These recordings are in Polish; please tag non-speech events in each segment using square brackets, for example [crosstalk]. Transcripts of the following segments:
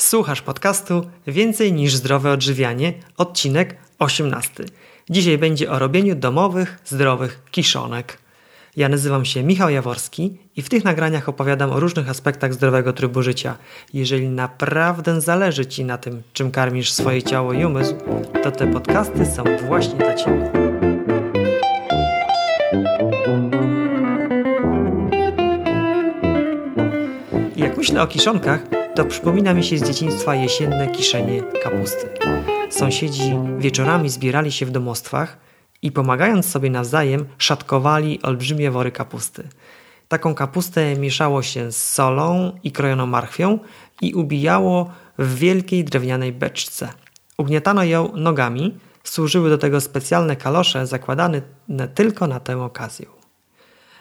Słuchasz podcastu Więcej niż zdrowe odżywianie, odcinek 18. Dzisiaj będzie o robieniu domowych, zdrowych kiszonek. Ja nazywam się Michał Jaworski i w tych nagraniach opowiadam o różnych aspektach zdrowego trybu życia. Jeżeli naprawdę zależy Ci na tym, czym karmisz swoje ciało i umysł, to te podcasty są właśnie dla Ciebie. Jak myślę o kiszonkach, to przypomina mi się z dzieciństwa jesienne kiszenie kapusty. Sąsiedzi wieczorami zbierali się w domostwach i pomagając sobie nawzajem szatkowali olbrzymie wory kapusty. Taką kapustę mieszało się z solą i krojoną marchwią i ubijało w wielkiej drewnianej beczce. Ugniatano ją nogami, służyły do tego specjalne kalosze zakładane tylko na tę okazję.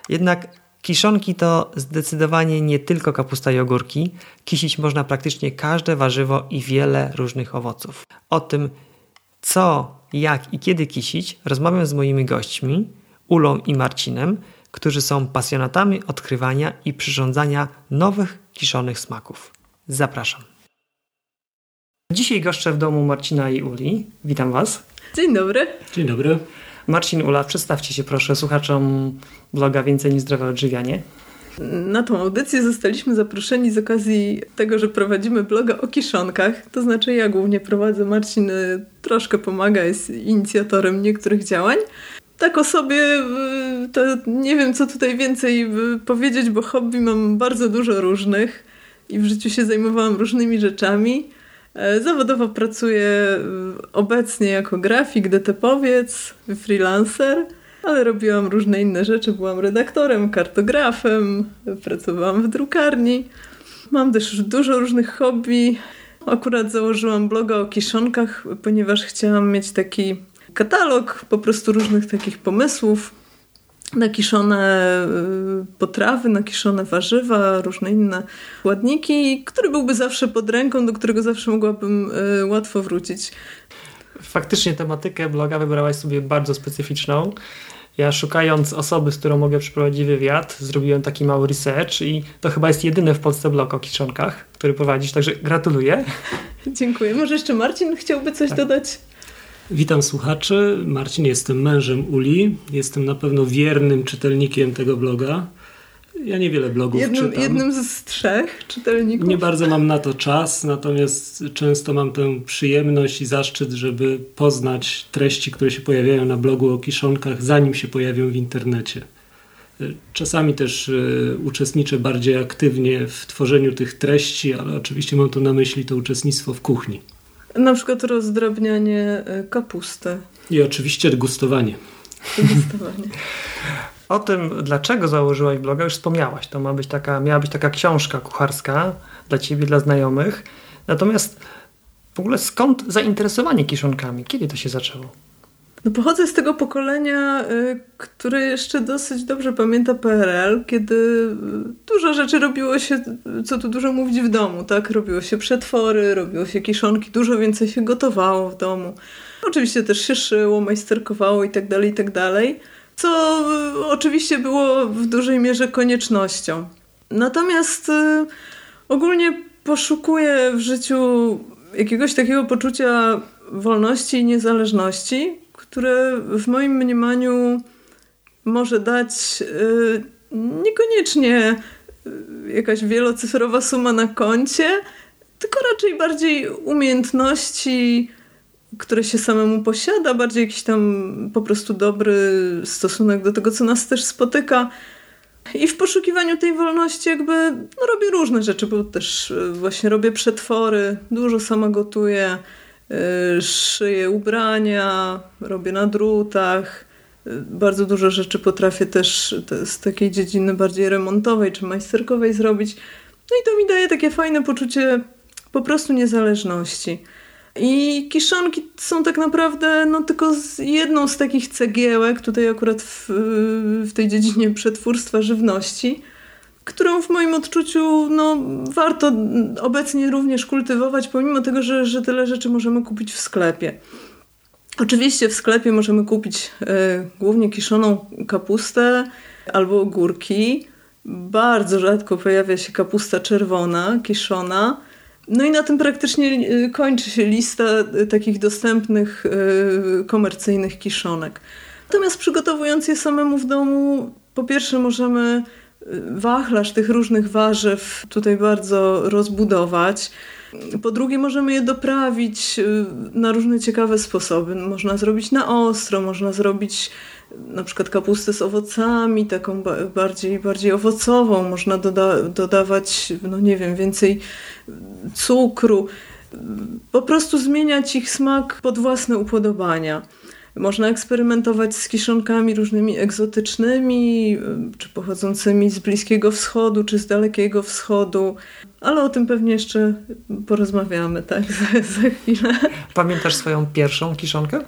Jednak Kiszonki to zdecydowanie nie tylko kapusta i ogórki. Kisić można praktycznie każde warzywo i wiele różnych owoców. O tym, co, jak i kiedy kisić, rozmawiam z moimi gośćmi, Ulą i Marcinem, którzy są pasjonatami odkrywania i przyrządzania nowych kiszonych smaków. Zapraszam. Dzisiaj goszczę w domu Marcina i Uli. Witam Was. Dzień dobry. Dzień dobry. Marcin Ula, przedstawcie się proszę słuchaczom bloga Więcej niż Zdrowe Odżywianie. Na tą audycję zostaliśmy zaproszeni z okazji tego, że prowadzimy bloga o kiszonkach. To znaczy ja głównie prowadzę, Marcin y, troszkę pomaga, jest inicjatorem niektórych działań. Tak o sobie y, to nie wiem, co tutaj więcej y, powiedzieć, bo hobby mam bardzo dużo różnych i w życiu się zajmowałam różnymi rzeczami. E, zawodowo pracuję e, obecnie jako grafik, detepowiec, freelancer, ale robiłam różne inne rzeczy. Byłam redaktorem, kartografem, pracowałam w drukarni. Mam też dużo różnych hobby. Akurat założyłam bloga o kiszonkach, ponieważ chciałam mieć taki katalog po prostu różnych takich pomysłów, nakiszone y, potrawy, nakiszone warzywa, różne inne składniki, który byłby zawsze pod ręką, do którego zawsze mogłabym y, łatwo wrócić. Faktycznie tematykę bloga wybrałaś sobie bardzo specyficzną. Ja szukając osoby, z którą mogę przeprowadzić wywiad, zrobiłem taki mały research i to chyba jest jedyny w Polsce blog o kiszonkach, który prowadzisz, także gratuluję. Dziękuję. Może jeszcze Marcin chciałby coś tak. dodać? Witam słuchaczy. Marcin, jestem mężem Uli. Jestem na pewno wiernym czytelnikiem tego bloga. Ja niewiele blogów jednym, czytam. Jednym z trzech czytelników. Nie bardzo mam na to czas, natomiast często mam tę przyjemność i zaszczyt, żeby poznać treści, które się pojawiają na blogu o kiszonkach, zanim się pojawią w internecie. Czasami też e, uczestniczę bardziej aktywnie w tworzeniu tych treści, ale oczywiście mam tu na myśli to uczestnictwo w kuchni. Na przykład rozdrabnianie e, kapusty. I oczywiście degustowanie. Degustowanie. o tym, dlaczego założyłaś bloga, już wspomniałaś. To ma być taka, miała być taka książka kucharska dla ciebie, dla znajomych. Natomiast w ogóle skąd zainteresowanie kiszonkami? Kiedy to się zaczęło? No pochodzę z tego pokolenia, y, które jeszcze dosyć dobrze pamięta PRL, kiedy y, dużo rzeczy robiło się, co tu dużo mówić, w domu, tak? Robiło się przetwory, robiło się kiszonki, dużo więcej się gotowało w domu. Oczywiście też się szyło, majsterkowało i tak dalej, i tak dalej, co y, oczywiście było w dużej mierze koniecznością. Natomiast ogólnie poszukuję w życiu jakiegoś takiego poczucia wolności i niezależności, które w moim mniemaniu może dać y, niekoniecznie y, jakaś wielocyfrowa suma na koncie, tylko raczej bardziej umiejętności, które się samemu posiada, bardziej jakiś tam po prostu dobry stosunek do tego, co nas też spotyka. I w poszukiwaniu tej wolności jakby no, robię różne rzeczy, bo też y, właśnie robię przetwory, dużo sama gotuję, szyję ubrania, robię na drutach. Y, bardzo dużo rzeczy potrafię też z takiej dziedziny bardziej remontowej czy majsterkowej zrobić. No i to mi daje takie fajne poczucie po prostu niezależności. I kiszonki są tak naprawdę no, tylko z jedną z takich cegiełek, tutaj akurat w, w tej dziedzinie przetwórstwa żywności, którą w moim odczuciu no, warto obecnie również kultywować, pomimo tego, że, że tyle rzeczy możemy kupić w sklepie. Oczywiście w sklepie możemy kupić y, głównie kiszoną kapustę albo ogórki. Bardzo rzadko pojawia się kapusta czerwona, kiszona. No i na tym praktycznie y, kończy się lista y, takich dostępnych y, komercyjnych kiszonek. Natomiast przygotowując je samemu w domu, po pierwsze możemy wachlarz tych różnych warzyw tutaj bardzo rozbudować. Po drugie, możemy je doprawić na różne ciekawe sposoby. Można zrobić na ostro, można zrobić na przykład kapustę z owocami, taką bardziej, bardziej owocową. Można doda dodawać, no nie wiem, więcej cukru. Po prostu zmieniać ich smak pod własne upodobania. Można eksperymentować z kiszonkami różnymi egzotycznymi, czy pochodzącymi z Bliskiego Wschodu, czy z Dalekiego Wschodu, ale o tym pewnie jeszcze porozmawiamy, tak, za, za chwilę. Pamiętasz swoją pierwszą kiszonkę?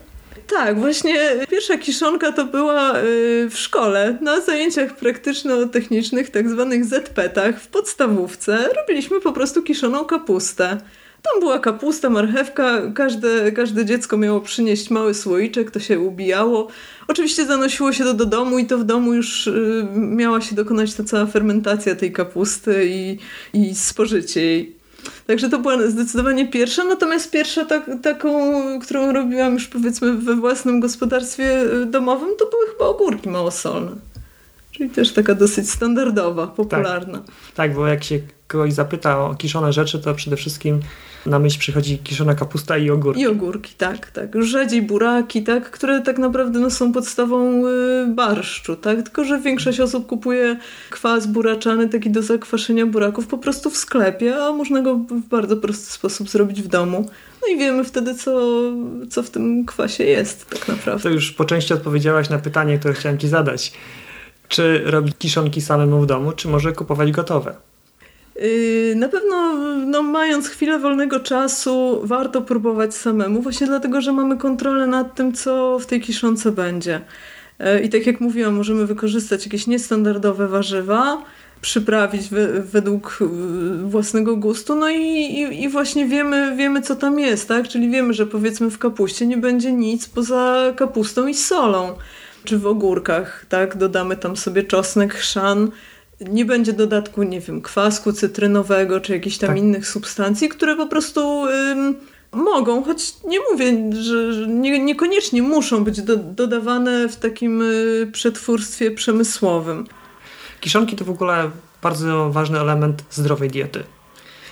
Tak, właśnie pierwsza kiszonka to była y, w szkole, na zajęciach praktyczno-technicznych, tak zwanych ZP-tach w podstawówce. Robiliśmy po prostu kiszoną kapustę. Tam była kapusta, marchewka, każde, każde dziecko miało przynieść mały słoiczek, to się ubijało. Oczywiście zanosiło się to do domu i to w domu już y, miała się dokonać ta cała fermentacja tej kapusty i, i spożycie jej. Także to była zdecydowanie pierwsza, natomiast pierwsza tak, taką, którą robiłam już powiedzmy we własnym gospodarstwie y, domowym, to były chyba ogórki małosolne. Czyli też taka dosyć standardowa, popularna. Tak, tak bo jak się kogoś zapyta o kiszone rzeczy, to przede wszystkim na myśl przychodzi kiszona kapusta i ogórki. I ogórki, tak, tak. Rzadziej buraki, tak, które tak naprawdę no, są podstawą y, barszczu, tak? Tylko, że większość osób kupuje kwas buraczany taki do zakwaszenia buraków po prostu w sklepie, a można go w bardzo prosty sposób zrobić w domu. No i wiemy wtedy, co, co w tym kwasie jest tak naprawdę. To już po części odpowiedziałaś na pytanie, które chciałem Ci zadać. Czy robić kiszonki samemu w domu, czy może kupować gotowe? Yy, na pewno, no, mając chwilę wolnego czasu, warto próbować samemu, właśnie dlatego, że mamy kontrolę nad tym, co w tej kiszonce będzie. Yy, I tak jak mówiłam, możemy wykorzystać jakieś niestandardowe warzywa, przyprawić we, według yy, własnego gustu, no i, i, i, właśnie wiemy, wiemy, co tam jest, tak? Czyli wiemy, że powiedzmy w kapuście nie będzie nic poza kapustą i solą. Czy w ogórkach, tak? Dodamy tam sobie czosnek, chrzan, nie będzie dodatku, nie wiem, kwasku cytrynowego czy jakichś tam tak. innych substancji, które po prostu ym, mogą, choć nie mówię, że, że nie, niekoniecznie muszą być do, dodawane w takim y, przetwórstwie przemysłowym. Kiszonki to w ogóle bardzo ważny element zdrowej diety.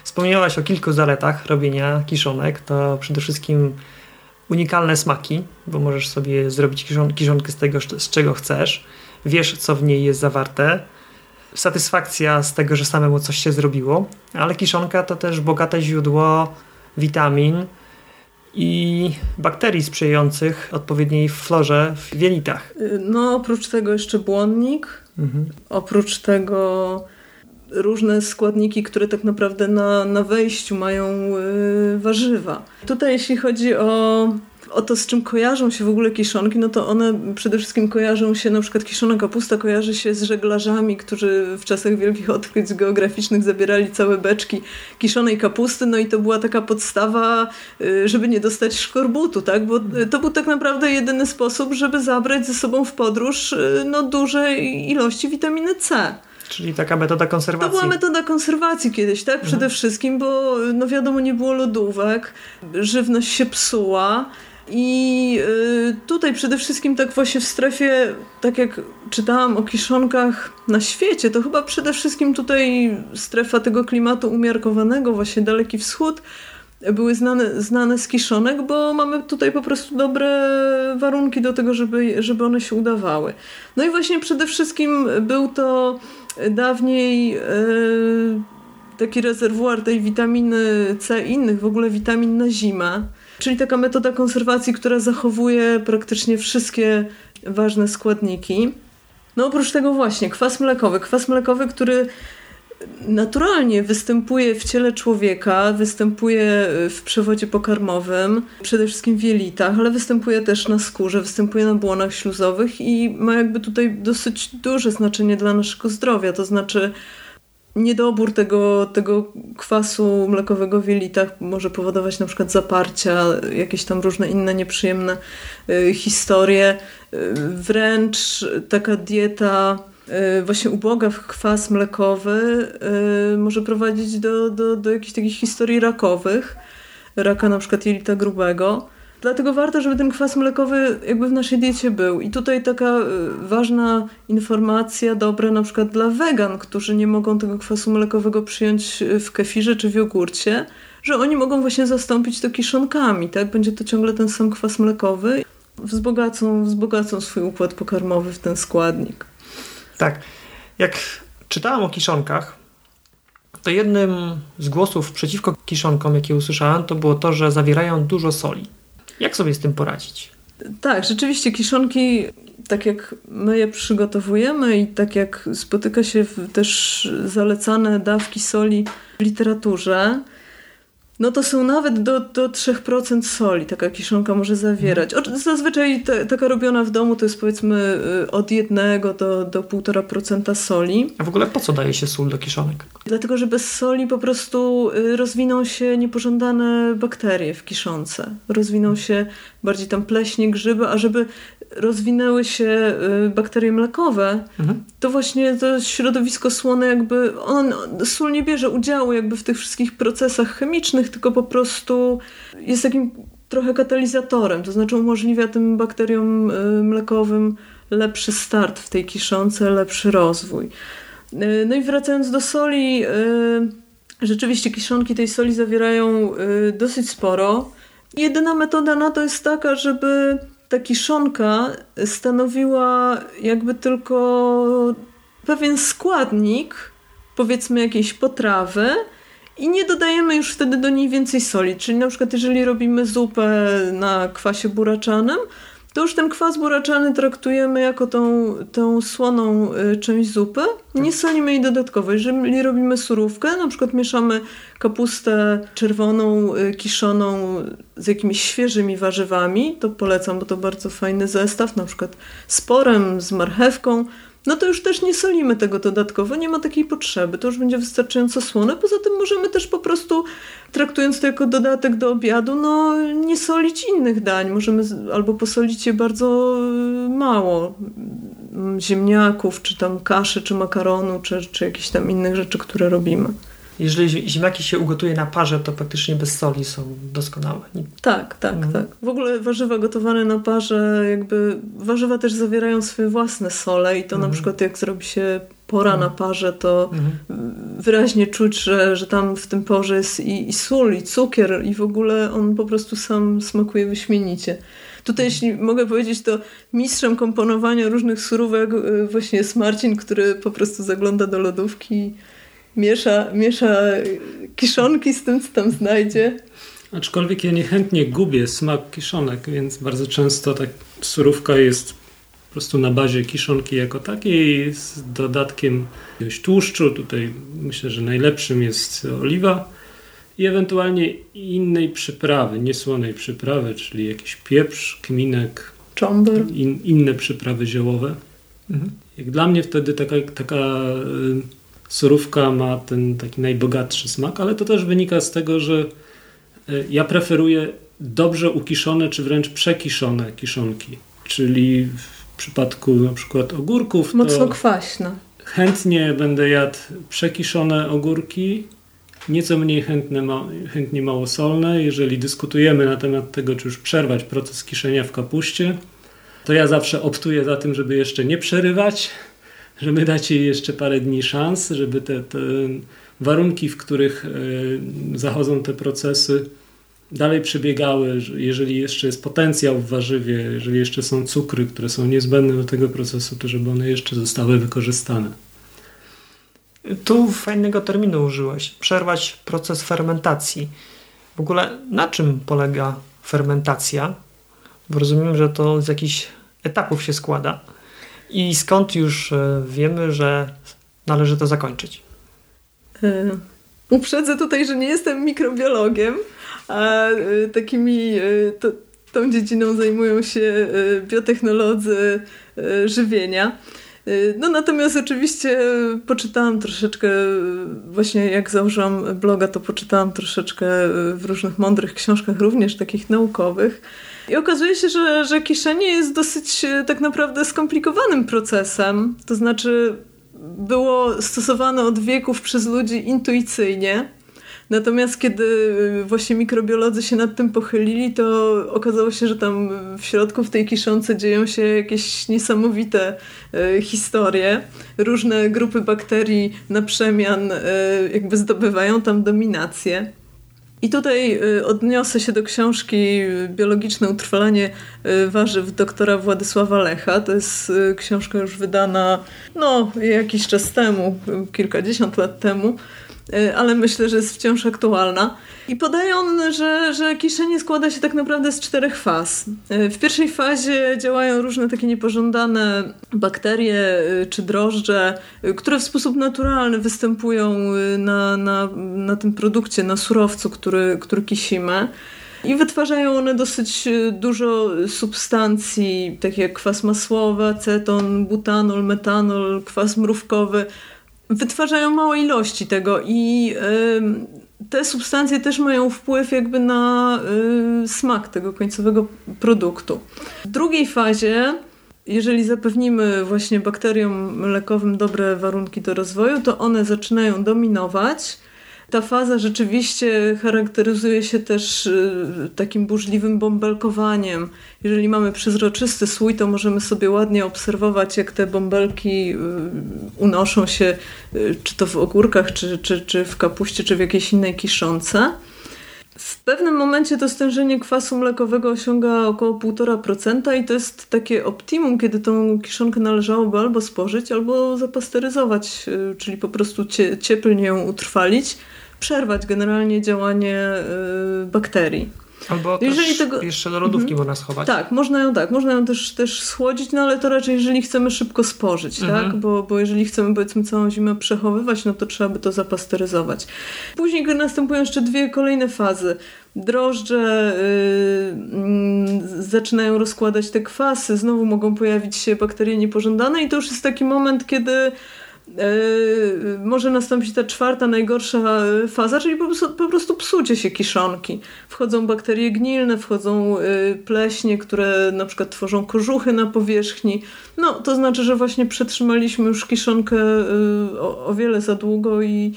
Wspomniałaś o kilku zaletach robienia kiszonek. To przede wszystkim unikalne smaki, bo możesz sobie zrobić kiszonkę z tego, z czego chcesz. Wiesz, co w niej jest zawarte satysfakcja z tego, że samemu coś się zrobiło, ale kiszonka to też bogate źródło witamin i bakterii sprzyjających odpowiedniej florze w wielitach. No, oprócz tego jeszcze błonnik, mhm. oprócz tego różne składniki, które tak naprawdę na, na wejściu mają y, warzywa. Tutaj jeśli chodzi o o to, z czym kojarzą się w ogóle kiszonki, no to one przede wszystkim kojarzą się, na przykład kiszona kapusta kojarzy się z żeglarzami, którzy w czasach wielkich odkryć geograficznych zabierali całe beczki kiszonej kapusty, no i to była taka podstawa, y, żeby nie dostać szkorbutu, tak? Bo to był tak naprawdę jedyny sposób, żeby zabrać ze sobą w podróż y, no, duże ilości witaminy C. Czyli taka metoda konserwacji. To była metoda konserwacji kiedyś, tak? Przede mhm. wszystkim, bo no wiadomo, nie było lodówek, żywność się psuła. I y, tutaj przede wszystkim tak właśnie w strefie, tak jak czytałam o kiszonkach na świecie, to chyba przede wszystkim tutaj strefa tego klimatu umiarkowanego, właśnie Daleki Wschód, były znane, znane z kiszonek, bo mamy tutaj po prostu dobre warunki do tego, żeby, żeby one się udawały. No i właśnie przede wszystkim był to dawniej yy, taki rezerwuar tej witaminy C i innych w ogóle witamin na zimę. Czyli taka metoda konserwacji, która zachowuje praktycznie wszystkie ważne składniki. No oprócz tego właśnie kwas mlekowy. Kwas mlekowy, który naturalnie występuje w ciele człowieka, występuje w przewodzie pokarmowym, przede wszystkim w jelitach, ale występuje też na skórze, występuje na błonach śluzowych i ma jakby tutaj dosyć duże znaczenie dla naszego zdrowia. To znaczy niedobór tego, tego kwasu mlekowego w jelitach może powodować na przykład zaparcia, jakieś tam różne inne nieprzyjemne y, historie. Y, wręcz taka dieta właśnie uboga w kwas mlekowy może prowadzić do, do, do jakichś takich historii rakowych, raka na przykład jelita grubego. Dlatego warto, żeby ten kwas mlekowy jakby w naszej diecie był. I tutaj taka ważna informacja, dobra na przykład dla wegan, którzy nie mogą tego kwasu mlekowego przyjąć w kefirze czy w jogurcie, że oni mogą właśnie zastąpić to kiszonkami, tak? Będzie to ciągle ten sam kwas mlekowy. Wzbogacą, wzbogacą swój układ pokarmowy w ten składnik. Tak. Jak czytałam o kiszonkach, to jednym z głosów przeciwko kiszonkom, jakie usłyszałam, to było to, że zawierają dużo soli. Jak sobie z tym poradzić? Tak, rzeczywiście kiszonki, tak jak my je przygotowujemy i tak jak spotyka się też zalecane dawki soli w literaturze, no to są nawet do, do 3% soli taka kiszonka może zawierać. Zazwyczaj te, taka robiona w domu to jest powiedzmy y, od 1 do, do 1,5% soli. A w ogóle po co daje się sól do kiszonek? Dlatego, że bez soli po prostu y, rozwiną się niepożądane bakterie w kiszonce. Rozwiną się bardziej tam pleśnie, grzyby, a żeby rozwinęły się y, bakterie mlekowe, mhm. to właśnie to środowisko słone jakby, on, sól nie bierze udziału jakby w tych wszystkich procesach chemicznych, tylko po prostu jest takim trochę katalizatorem, to znaczy umożliwia tym bakteriom y, mlekowym lepszy start w tej kiszonce, lepszy rozwój. Y, no i wracając do soli, rzeczywiście kiszonki tej soli zawierają dosyć sporo. Jedyna metoda na to jest taka, żeby ta kiszonka stanowiła jakby tylko pewien składnik, powiedzmy jakiejś potrawy, i nie dodajemy już wtedy do niej więcej soli. Czyli na przykład, jeżeli robimy zupę na kwasie buraczanym, to już ten kwas buraczany traktujemy jako tą, tą słoną y, część zupy. Nie solimy jej dodatkowo. Jeżeli robimy surówkę, na przykład mieszamy kapustę czerwoną, y, kiszoną z jakimiś świeżymi warzywami, to polecam, bo to bardzo fajny zestaw, na przykład z porem, z marchewką, no to już też nie solimy tego dodatkowo, nie ma takiej potrzeby, to już będzie wystarczająco słone. Poza tym możemy też po prostu, traktując to jako dodatek do obiadu, no nie solić innych dań. Możemy albo posolić je bardzo y, mało, mm, ziemniaków, czy tam kaszy, czy makaronu, czy, czy jakichś tam innych rzeczy, które robimy. Jeżeli ziemniaki się ugotuje na parze, to praktycznie bez soli są doskonałe. Tak, tak, mhm. tak. W ogóle warzywa gotowane na parze, jakby warzywa też zawierają swoje własne sole i to mhm. na przykład jak zrobi się pora mhm. na parze, to mhm. wyraźnie czuć, że, że tam w tym porze jest i, i sól, i cukier i w ogóle on po prostu sam smakuje wyśmienicie. Tutaj, mhm. jeśli mogę powiedzieć, to mistrzem komponowania różnych surówek y, właśnie jest Marcin, który po prostu zagląda do lodówki miesza, miesza kiszonki z tym, co tam znajdzie. Aczkolwiek ja niechętnie gubię smak kiszonek, więc bardzo często ta surówka jest po prostu na bazie kiszonki jako takiej z dodatkiem jakiegoś tłuszczu. Tutaj myślę, że najlepszym jest oliwa i ewentualnie innej przyprawy, niesłonej przyprawy, czyli jakiś pieprz, kminek, czomber, in, inne przyprawy ziołowe. Mhm. Jak dla mnie wtedy taka, taka y, surówka ma ten taki najbogatszy smak, ale to też wynika z tego, że e, ja preferuję dobrze ukiszone czy wręcz przekiszone kiszonki. Czyli w przypadku na przykład ogórków. Mocno kwaśne. Chętnie będę jadł przekiszone ogórki, nieco mniej chętne, chętnie małosolne. Jeżeli dyskutujemy na temat tego, czy już przerwać proces kiszenia w kapuście, to ja zawsze optuję za tym, żeby jeszcze nie przerywać, żeby dać jej jeszcze parę dni szans, żeby te, te warunki, w których e, zachodzą te procesy, dalej przebiegały, jeżeli jeszcze jest potencjał w warzywie, jeżeli jeszcze są cukry, które są niezbędne do tego procesu, to żeby one jeszcze zostały wykorzystane. Tu fajnego terminu użyłeś. Przerwać proces fermentacji. W ogóle na czym polega fermentacja? Bo rozumiem, że to z jakichś etapów się składa. I skąd już e, wiemy, że należy to zakończyć? Yy, uprzedzę tutaj, że nie jestem mikrobiologiem, a yy, takimi to, tą dziedziną zajmują się biotechnolodzy żywienia. Y, no natomiast oczywiście poczytałam troszeczkę, właśnie jak założyłam bloga, to poczytałam troszeczkę w różnych mądrych książkach, również takich naukowych. I okazuje się, że, że kiszenie jest dosyć tak naprawdę skomplikowanym procesem. To znaczy było stosowane od wieków przez ludzi intuicyjnie. Natomiast kiedy y, właśnie mikrobiolodzy się nad tym pochylili, to okazało się, że tam w środku w tej kiszonce dzieją się jakieś niesamowite y, historie. Różne grupy bakterii na przemian y, jakby zdobywają tam dominację. I tutaj odniosę się do książki Biologiczne utrwalanie warzyw doktora Władysława Lecha. To jest książka już wydana no, jakiś czas temu, kilkadziesiąt lat temu. Y, ale myślę, że jest wciąż aktualna. I podaje on, że, że kiszenie składa się tak naprawdę z czterech faz. Y, w pierwszej fazie działają różne takie niepożądane bakterie y, czy drożdże, które w sposób naturalny występują na, na, na tym produkcie, na surowcu, który, który kisimy. I wytwarzają one dosyć dużo substancji, takie jak kwas masłowy, aceton, butanol, metanol, kwas mrówkowy, wytwarzają małe ilości tego i te substancje też mają wpływ jakby na y, smak tego końcowego produktu. W drugiej fazie jeżeli zapewnimy właśnie bakteriom mlekowym dobre warunki do rozwoju, to one zaczynają dominować ta faza rzeczywiście charakteryzuje się też y, takim burzliwym bąbelkowaniem. Jeżeli mamy przezroczysty słój, to możemy sobie ładnie obserwować, jak te bąbelki y, unoszą się, y, czy to w ogórkach, czy, czy, czy w kapuście, czy w jakiejś innej kiszonce. W pewnym momencie to stężenie kwasu mlekowego osiąga około 1,5% i to jest takie optimum, kiedy tą kiszonkę należałoby albo spożyć, albo zapasteryzować, czyli po prostu cieplnie ją utrwalić przerwać generalnie działanie y, bakterii. Albo jeżeli tego... jeszcze do lodówki mhm. można schować. Tak, można ją tak, można ją też, też schłodzić, no ale to raczej jeżeli chcemy szybko spożyć, tak? mhm. tak? Bo, bo jeżeli chcemy powiedzmy całą zimę przechowywać, no to trzeba by to zapasteryzować. Później następują jeszcze dwie kolejne fazy. Drożdże yy, zaczynają rozkładać te kwasy, znowu mogą pojawić się bakterie niepożądane i to już jest taki moment, kiedy Yy, może nastąpić ta czwarta, najgorsza faza, czyli po prostu, po prostu psucie się kiszonki. Wchodzą bakterie gnilne, wchodzą yy, pleśnie, które na przykład tworzą kożuchy na powierzchni. No, to znaczy, że właśnie przetrzymaliśmy już kiszonkę yy, o, o wiele za długo i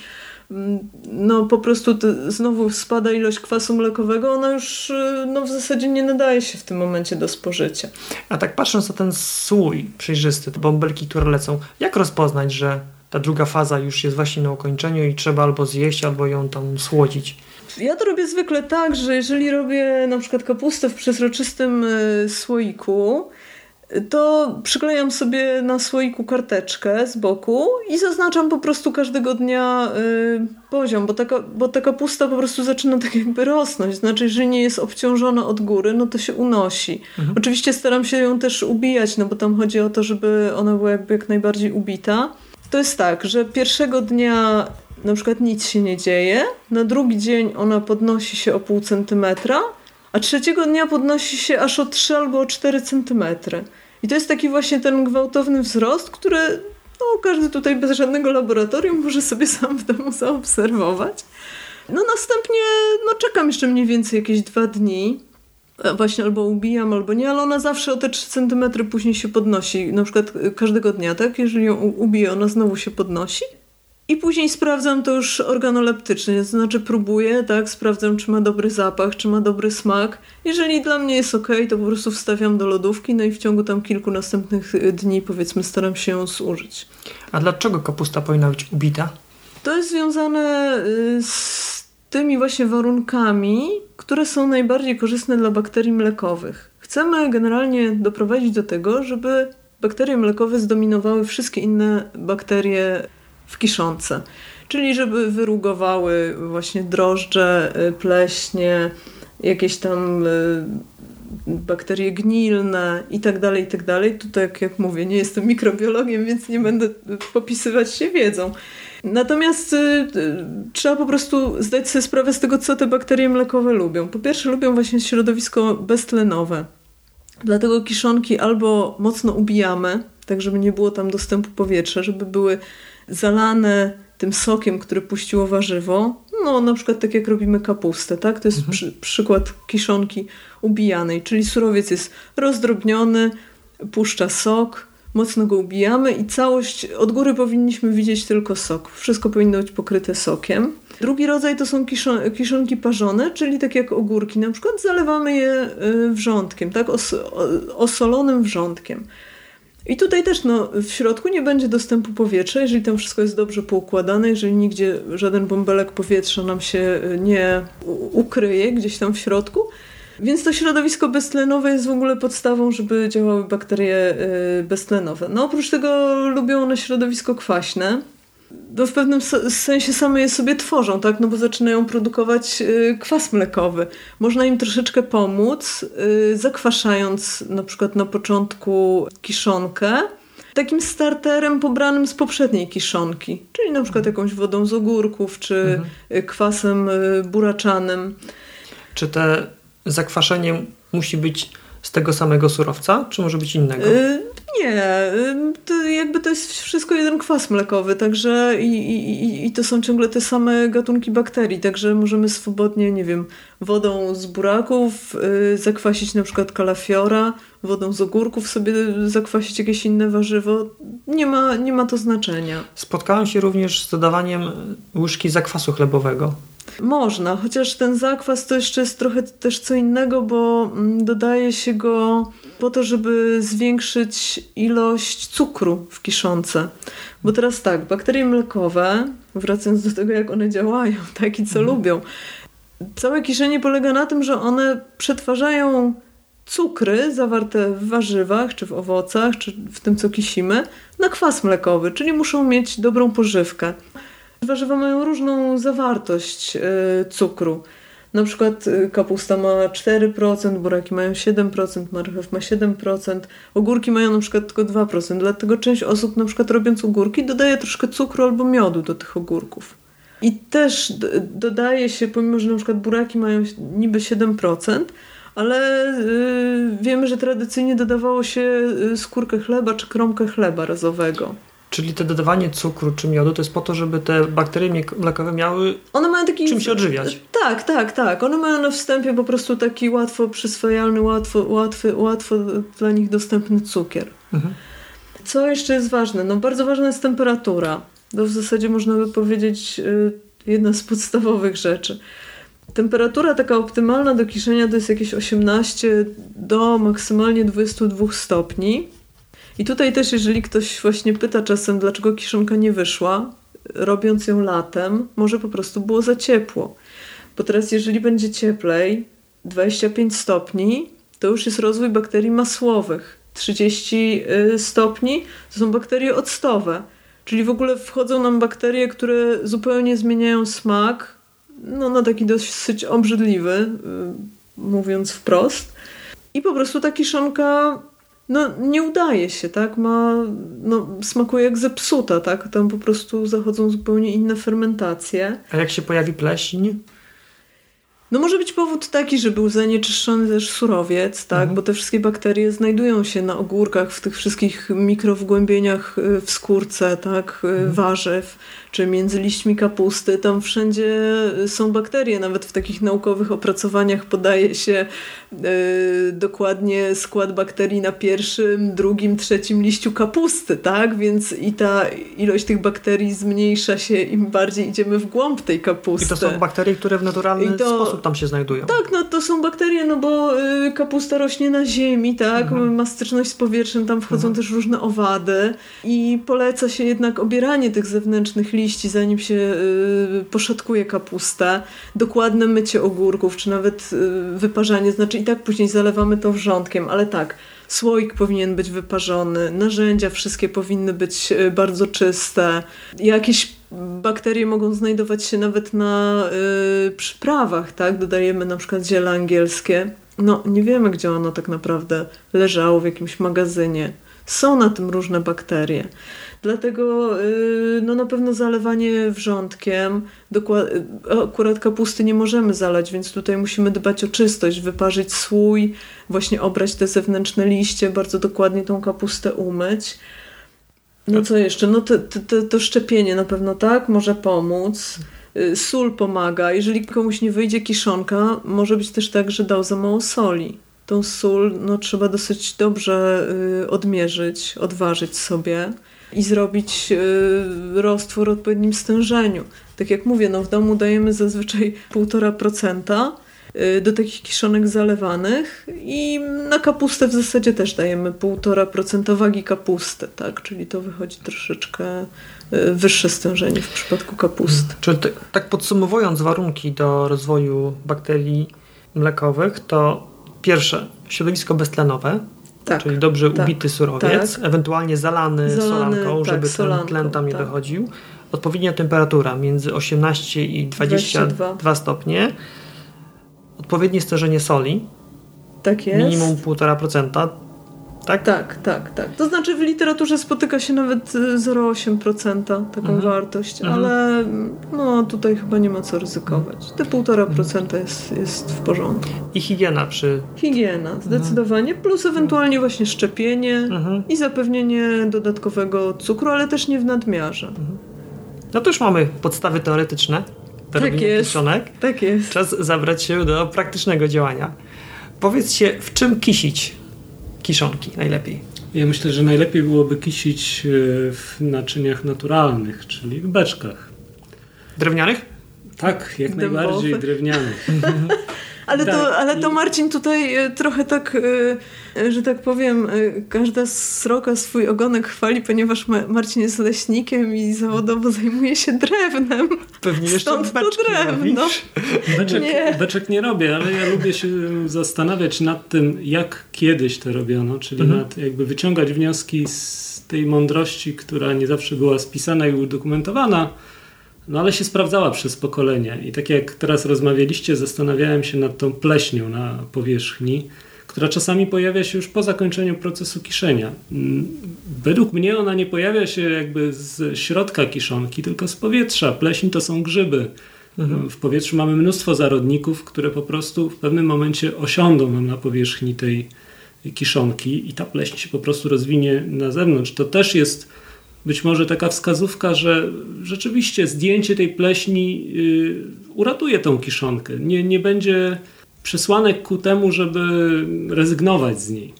no po prostu znowu spada ilość kwasu mlekowego, ona już no, w zasadzie nie nadaje się w tym momencie do spożycia. A tak patrząc na ten słój przejrzysty, te bąbelki, które lecą, jak rozpoznać, że ta druga faza już jest właśnie na ukończeniu i trzeba albo zjeść, albo ją tam słodzić? Ja to robię zwykle tak, że jeżeli robię na przykład kapustę w przezroczystym e, słoiku, to przyklejam sobie na słoiku karteczkę z boku i zaznaczam po prostu każdego dnia y, poziom, bo taka, bo ta kapusta po prostu zaczyna tak jakby rosnąć. Znaczy, jeżeli nie jest obciążona od góry, no to się unosi. Mhm. Oczywiście staram się ją też ubijać, no bo tam chodzi o to, żeby ona była jakby jak najbardziej ubita. To jest tak, że pierwszego dnia na przykład nic się nie dzieje, na drugi dzień ona podnosi się o pół centymetra, a trzeciego dnia podnosi się aż o 3 albo o 4 centymetry. I to jest taki właśnie ten gwałtowny wzrost, który no, każdy tutaj bez żadnego laboratorium może sobie sam w domu zaobserwować. No następnie no, czekam jeszcze mniej więcej jakieś dwa dni. E, właśnie albo ubijam, albo nie, ale ona zawsze o te 3 cm później się podnosi. Na przykład e, każdego dnia, tak? Jeżeli ją ubiję, ona znowu się podnosi. I później sprawdzam to już organoleptycznie, to znaczy próbuję, tak, sprawdzam, czy ma dobry zapach, czy ma dobry smak. Jeżeli dla mnie jest ok, to po prostu wstawiam do lodówki, no i w ciągu tam kilku następnych y, dni, powiedzmy, staram się ją zużyć. A dlaczego kapusta powinna być ubita? To jest związane y, z tymi właśnie warunkami, które są najbardziej korzystne dla bakterii mlekowych. Chcemy generalnie doprowadzić do tego, żeby bakterie mlekowe zdominowały wszystkie inne bakterie w kiszonce. Czyli żeby wyrugowały właśnie drożdże, y, pleśnie, jakieś tam y, bakterie gnilne i tak dalej, i tak dalej. Tutaj, jak, jak mówię, nie jestem mikrobiologiem, więc nie będę popisywać się wiedzą. Natomiast y, y, trzeba po prostu zdać sobie sprawę z tego, co te bakterie mlekowe lubią. Po pierwsze, lubią właśnie środowisko beztlenowe. Dlatego kiszonki albo mocno ubijamy, tak żeby nie było tam dostępu powietrza, żeby były zalane tym sokiem, który puściło warzywo. No, na przykład tak jak robimy kapustę, tak? To jest mhm. przy, przykład kiszonki ubijanej, czyli surowiec jest rozdrobniony, puszcza sok, mocno go ubijamy i całość od góry powinniśmy widzieć tylko sok. Wszystko powinno być pokryte sokiem. Drugi rodzaj to są kiszon, kiszonki parzone, czyli tak jak ogórki, na przykład zalewamy je y, wrzątkiem, tak? Os, osolonym wrzątkiem. I tutaj też no, w środku nie będzie dostępu powietrza, jeżeli tam wszystko jest dobrze poukładane, jeżeli nigdzie żaden bąbelek powietrza nam się y, nie ukryje gdzieś tam w środku. Więc to środowisko beztlenowe jest w ogóle podstawą, żeby działały bakterie y, beztlenowe. No oprócz tego lubią one środowisko kwaśne. No w pewnym sensie same je sobie tworzą, tak? No bo zaczynają produkować y, kwas mlekowy. Można im troszeczkę pomóc, y, zakwaszając na przykład na początku kiszonkę takim starterem pobranym z poprzedniej kiszonki, czyli na przykład jakąś wodą z ogórków, czy mhm. kwasem buraczanym. Czy te zakwaszenie musi być z tego samego surowca, czy może być innego? Yy, nie, to jakby to jest wszystko jeden kwas mlekowy, także i, i, i to są ciągle te same gatunki bakterii, także możemy swobodnie, nie wiem, wodą z buraków yy, zakwasić na przykład kalafiora, wodą z ogórków sobie zakwasić jakieś inne warzywo. Nie ma, nie ma to znaczenia. Spotkałem się również z dodawaniem łyżki zakwasu chlebowego. Można, chociaż ten zakwas to jeszcze jest trochę też co innego, bo mm, dodaje się go po to, żeby zwiększyć ilość cukru w kiszonce. Bo teraz tak, bakterie mlekowe, wracając do tego, jak one działają, [laughs] tak i co mhm. lubią, całe kiszenie polega na tym, że one przetwarzają cukry zawarte w warzywach, czy w owocach, czy w tym, co kisimy, na kwas mlekowy, czyli muszą mieć dobrą pożywkę. Warzywa mają różną zawartość e, cukru. Na przykład e, kapusta ma 4%, buraki mają 7%, marchew ma 7%, ogórki mają na przykład tylko 2%. Dlatego część osób na przykład robiąc ogórki dodaje troszkę cukru albo miodu do tych ogórków. I też dodaje się, pomimo że na przykład buraki mają niby 7%, ale yy, wiemy, że tradycyjnie dodawało się skórkę chleba czy kromkę chleba razowego. Czyli to dodawanie cukru czy miodu to jest po to, żeby te bakterie mlekowe miały One mają taki, czym się odżywiać. Tak, tak, tak. One mają na wstępie po prostu taki łatwo przyswajalny, łatwo, łatwy, łatwo dla nich dostępny cukier. Mhm. Co jeszcze jest ważne? No bardzo ważna jest temperatura. To w zasadzie można by powiedzieć y, jedna z podstawowych rzeczy. Temperatura taka optymalna do kiszenia to jest jakieś 18 do maksymalnie 22 stopni. I tutaj też, jeżeli ktoś właśnie pyta czasem, dlaczego kiszonka nie wyszła, robiąc ją latem, może po prostu było za ciepło. Bo teraz, jeżeli będzie cieplej, 25 stopni, to już jest rozwój bakterii masłowych. 30 y, stopni to są bakterie octowe. Czyli w ogóle wchodzą nam bakterie, które zupełnie zmieniają smak, no na taki dosyć obrzydliwy, y, mówiąc wprost. I po prostu ta kiszonka no nie udaje się, tak? Ma, no, smakuje jak zepsuta, tak? Tam po prostu zachodzą zupełnie inne fermentacje. A jak się pojawi pleśń? No może być powód taki, że był zanieczyszczony też surowiec, tak? Mhm. Bo te wszystkie bakterie znajdują się na ogórkach, w tych wszystkich mikrowgłębieniach y, w skórce, tak? Y, mhm. Warzyw czy między liśćmi kapusty, tam wszędzie są bakterie. Nawet w takich naukowych opracowaniach podaje się yy, dokładnie skład bakterii na pierwszym, drugim, trzecim liściu kapusty, tak? Więc i ta ilość tych bakterii zmniejsza się im bardziej idziemy w głąb tej kapusty. I to są bakterie, które w naturalny to, sposób tam się znajdują. Tak, no to są bakterie, no bo yy, kapusta rośnie na ziemi, tak? Mhm. Ma styczność z powietrzem, tam wchodzą mhm. też różne owady i poleca się jednak obieranie tych zewnętrznych liści liści, zanim się y, poszatkuje kapustę, dokładne mycie ogórków, czy nawet y, wyparzanie, znaczy i tak później zalewamy to wrzątkiem, ale tak, słoik powinien być wyparzony, narzędzia wszystkie powinny być y, bardzo czyste, jakieś bakterie mogą znajdować się nawet na y, przyprawach, tak? Dodajemy na przykład ziele angielskie. No, nie wiemy, gdzie ono tak naprawdę leżało w jakimś magazynie są na tym różne bakterie. Dlatego y, no na pewno zalewanie wrzątkiem, akurat kapusty nie możemy zalać, więc tutaj musimy dbać o czystość, wyparzyć słój, właśnie obrać te zewnętrzne liście, bardzo dokładnie tą kapustę umyć. No co jeszcze? No to, to, to szczepienie na pewno tak, może pomóc. Y, sól pomaga. Jeżeli komuś nie wyjdzie kiszonka, może być też tak, że dał za mało soli. Tą sól no, trzeba dosyć dobrze y, odmierzyć, odważyć sobie i zrobić y, roztwór o odpowiednim stężeniu. Tak jak mówię, no w domu dajemy zazwyczaj 1,5% y, do takich kiszonek zalewanych i na kapustę w zasadzie też dajemy 1,5% wagi kapusty, tak? Czyli to wychodzi troszeczkę y, wyższe stężenie w przypadku kapusty. Czyli tak podsumowując warunki do rozwoju bakterii mlekowych, to pierwsze środowisko beztlenowe, tak, czyli dobrze tak, ubity surowiec, tak. ewentualnie zalany, zalany solanką, tak, żeby solanką, ten tlen tam nie tak. wychodził. Odpowiednia temperatura między 18 i 22, 22. stopnie. Odpowiednie stężenie soli. Tak jest. Minimum 1,5%. Tak? Tak, tak, tak. To znaczy w literaturze spotyka się nawet 0,8% taką mhm. wartość, mhm. ale no tutaj chyba nie ma co ryzykować. Te 1,5% mhm. jest, jest w porządku. I higiena przy... Higiena, mhm. zdecydowanie. Plus ewentualnie właśnie szczepienie mhm. i zapewnienie dodatkowego cukru, ale też nie w nadmiarze. Mhm. No to już mamy podstawy teoretyczne. Tak jest. Tak jest. Czas zabrać się do praktycznego działania. Powiedzcie, w czym kisić kiszonki najlepiej? Ja myślę, że najlepiej byłoby kisić e, w naczyniach naturalnych, czyli w beczkach. Drewnianych? Tak, jak Dębowych. najbardziej drewnianych. [laughs] Ale, to, tak. ale to Marcin tutaj e, trochę tak, e, że tak powiem, każda sroka swój ogonek chwali, ponieważ Marcin jest leśnikiem i zawodowo [laughs] zajmuje się drewnem. Pewnie jeszcze Stąd to drewno. [laughs] Beczek nie. beczek nie robię, ale ja lubię się zastanawiać nad tym, jak kiedyś to robiono, czyli mhm. nad, jakby wyciągać wnioski z tej mądrości, która nie zawsze była spisana i udokumentowana, no ale się sprawdzała przez pokolenia. I tak jak teraz rozmawialiście, zastanawiałem się nad tą pleśnią na powierzchni, która czasami pojawia się już po zakończeniu procesu kiszenia. Mm, według mnie ona nie pojawia się jakby z środka kiszonki, tylko z powietrza. Pleśń to są grzyby. Mhm. W powietrzu mamy mnóstwo zarodników, które po prostu w pewnym momencie osiądą nam na powierzchni tej kiszonki i ta pleśń się po prostu rozwinie na zewnątrz. To też jest być może taka wskazówka, że rzeczywiście zdjęcie tej pleśni yy, uratuje tą kiszonkę. Nie, nie będzie przesłanek ku temu, żeby rezygnować z niej.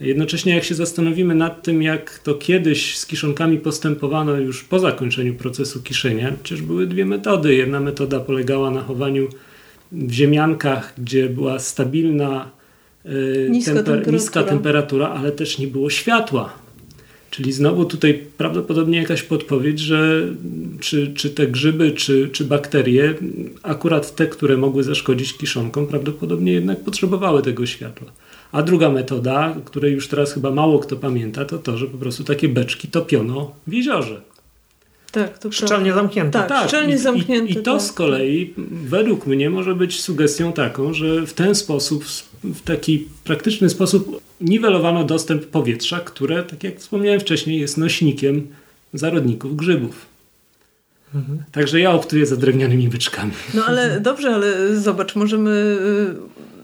Jednocześnie jak się zastanowimy nad tym, jak to kiedyś z kiszonkami postępowano już po zakończeniu procesu kiszenia, przecież były dwie metody. Jedna metoda polegała na chowaniu w ziemiankach, gdzie była stabilna yy, niska, temper temperatura. niska temperatura, ale też nie było światła. Czyli znowu tutaj prawdopodobnie jakaś podpowiedź, że czy, czy te grzyby, czy, czy bakterie, akurat te, które mogły zaszkodzić kiszonkom, prawdopodobnie jednak potrzebowały tego światła. A druga metoda, której już teraz chyba mało kto pamięta, to to, że po prostu takie beczki topiono w jeziorze. Tak, to szczelnie zamknięte. Tak, tak. szczelnie I, zamknięte. I, i to tak. z kolei według mnie może być sugestią taką, że w ten sposób, w taki praktyczny sposób niwelowano dostęp powietrza, które, tak jak wspomniałem wcześniej, jest nośnikiem zarodników grzybów. Mhm. Także ja optuję za drewnianymi beczkami. No ale dobrze, ale zobacz, możemy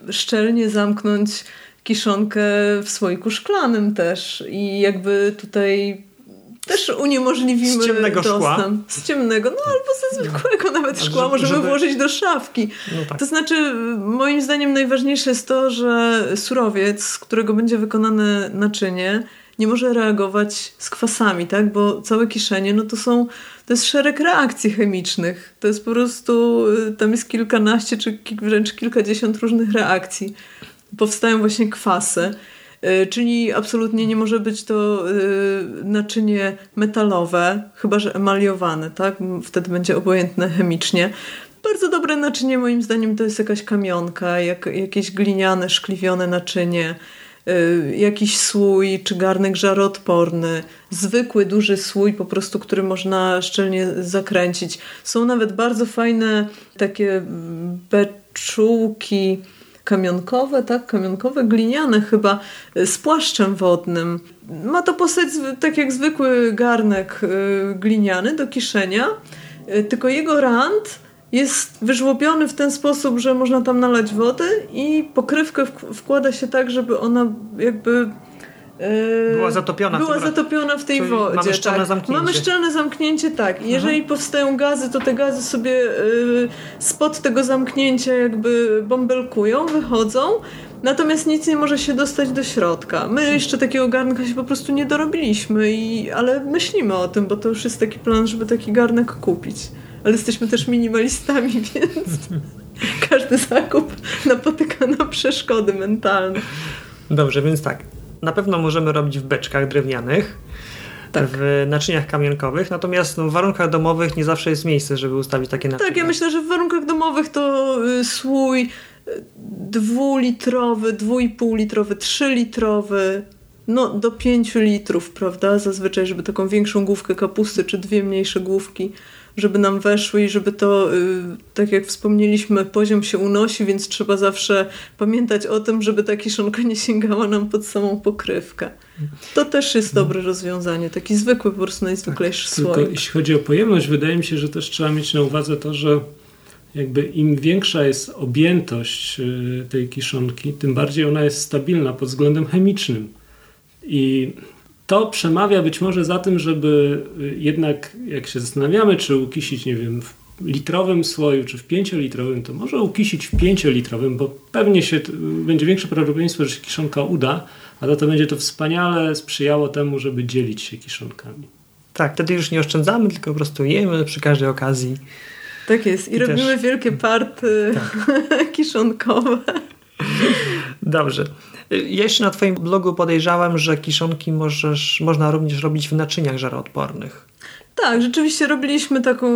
y, szczelnie zamknąć kiszonkę w słoiku szklanym też i jakby tutaj też uniemożliwimy z ciemnego dostęp. Szkła. Z ciemnego, no albo ze zwykłego nawet szkła możemy żeby... włożyć do szafki. No tak. To znaczy, moim zdaniem najważniejsze jest to, że surowiec, z którego będzie wykonane naczynie, nie może reagować z kwasami, tak? Bo całe kiszenie, no to są, to jest szereg reakcji chemicznych. To jest po prostu, tam jest kilkanaście czy wręcz kilkadziesiąt różnych reakcji. Powstają właśnie kwasy. Y, czyli absolutnie nie może być to y, naczynie metalowe, chyba że emaliowane, tak? Wtedy będzie obojętne chemicznie. Bardzo dobre naczynie moim zdaniem to jest jakaś kamionka, jak, jakieś gliniane, szkliwione naczynie, y, jakiś słój czy garnek żaroodporny, zwykły, duży słój po prostu, który można szczelnie zakręcić. Są nawet bardzo fajne takie beczułki, kamionkowe, tak, kamionkowe, gliniane chyba, z płaszczem wodnym. Ma to postać tak jak zwykły garnek gliniany do kiszenia, tylko jego rand jest wyżłobiony w ten sposób, że można tam nalać wodę i pokrywkę wkłada się tak, żeby ona jakby była zatopiona. Była w zatopiona w tej wodzie. Mamy szczelne tak. zamknięcie. Mamy szczelne zamknięcie, tak. I jeżeli mhm. powstają gazy, to te gazy sobie yy, spod tego zamknięcia jakby bąbelkują, wychodzą. Natomiast nic nie może się dostać do środka. My jeszcze takiego garnka się po prostu nie dorobiliśmy, i, ale myślimy o tym, bo to już jest taki plan, żeby taki garnek kupić. Ale jesteśmy też minimalistami, [laughs] więc każdy zakup napotyka na przeszkody mentalne. Dobrze, więc tak na pewno możemy robić w beczkach drewnianych, tak. w naczyniach kamionkowych, natomiast no, w warunkach domowych nie zawsze jest miejsce, żeby ustawić takie naczynia. Tak, ja myślę, że w warunkach domowych to y, słój y, dwulitrowy, dwójpółlitrowy, trzylitrowy, no do pięciu litrów, prawda? Zazwyczaj, żeby taką większą główkę kapusty, czy dwie mniejsze główki żeby nam weszły i żeby to, y, tak jak wspomnieliśmy, poziom się unosi, więc trzeba zawsze pamiętać o tym, żeby ta kiszonka nie sięgała nam pod samą pokrywkę. To też jest dobre rozwiązanie, taki zwykły, po prostu najzwyklejszy tak, słoik. Tylko jeśli chodzi o pojemność, wydaje mi się, że też trzeba mieć na uwadze to, że jakby im większa jest objętość y, tej kiszonki, tym bardziej ona jest stabilna pod względem chemicznym. I to przemawia być może za tym, żeby y, jednak, jak się zastanawiamy, czy ukisić, nie wiem, w litrowym słoju, czy w pięciolitrowym, to może ukisić w pięciolitrowym, bo pewnie się będzie większe prawdopodobieństwo, że się kiszonka uda, a to, to będzie to wspaniale sprzyjało temu, żeby dzielić się kiszonkami. Tak, wtedy już nie oszczędzamy, tylko po prostu jemy przy każdej okazji. Tak jest. I, I robimy też... wielkie party tak. [laughs] kiszonkowe. Dobrze. Jeszcze na Twoim blogu podejrzałem, że kiszonki możesz, można również robić w naczyniach żaroodpornych. Tak, rzeczywiście robiliśmy taką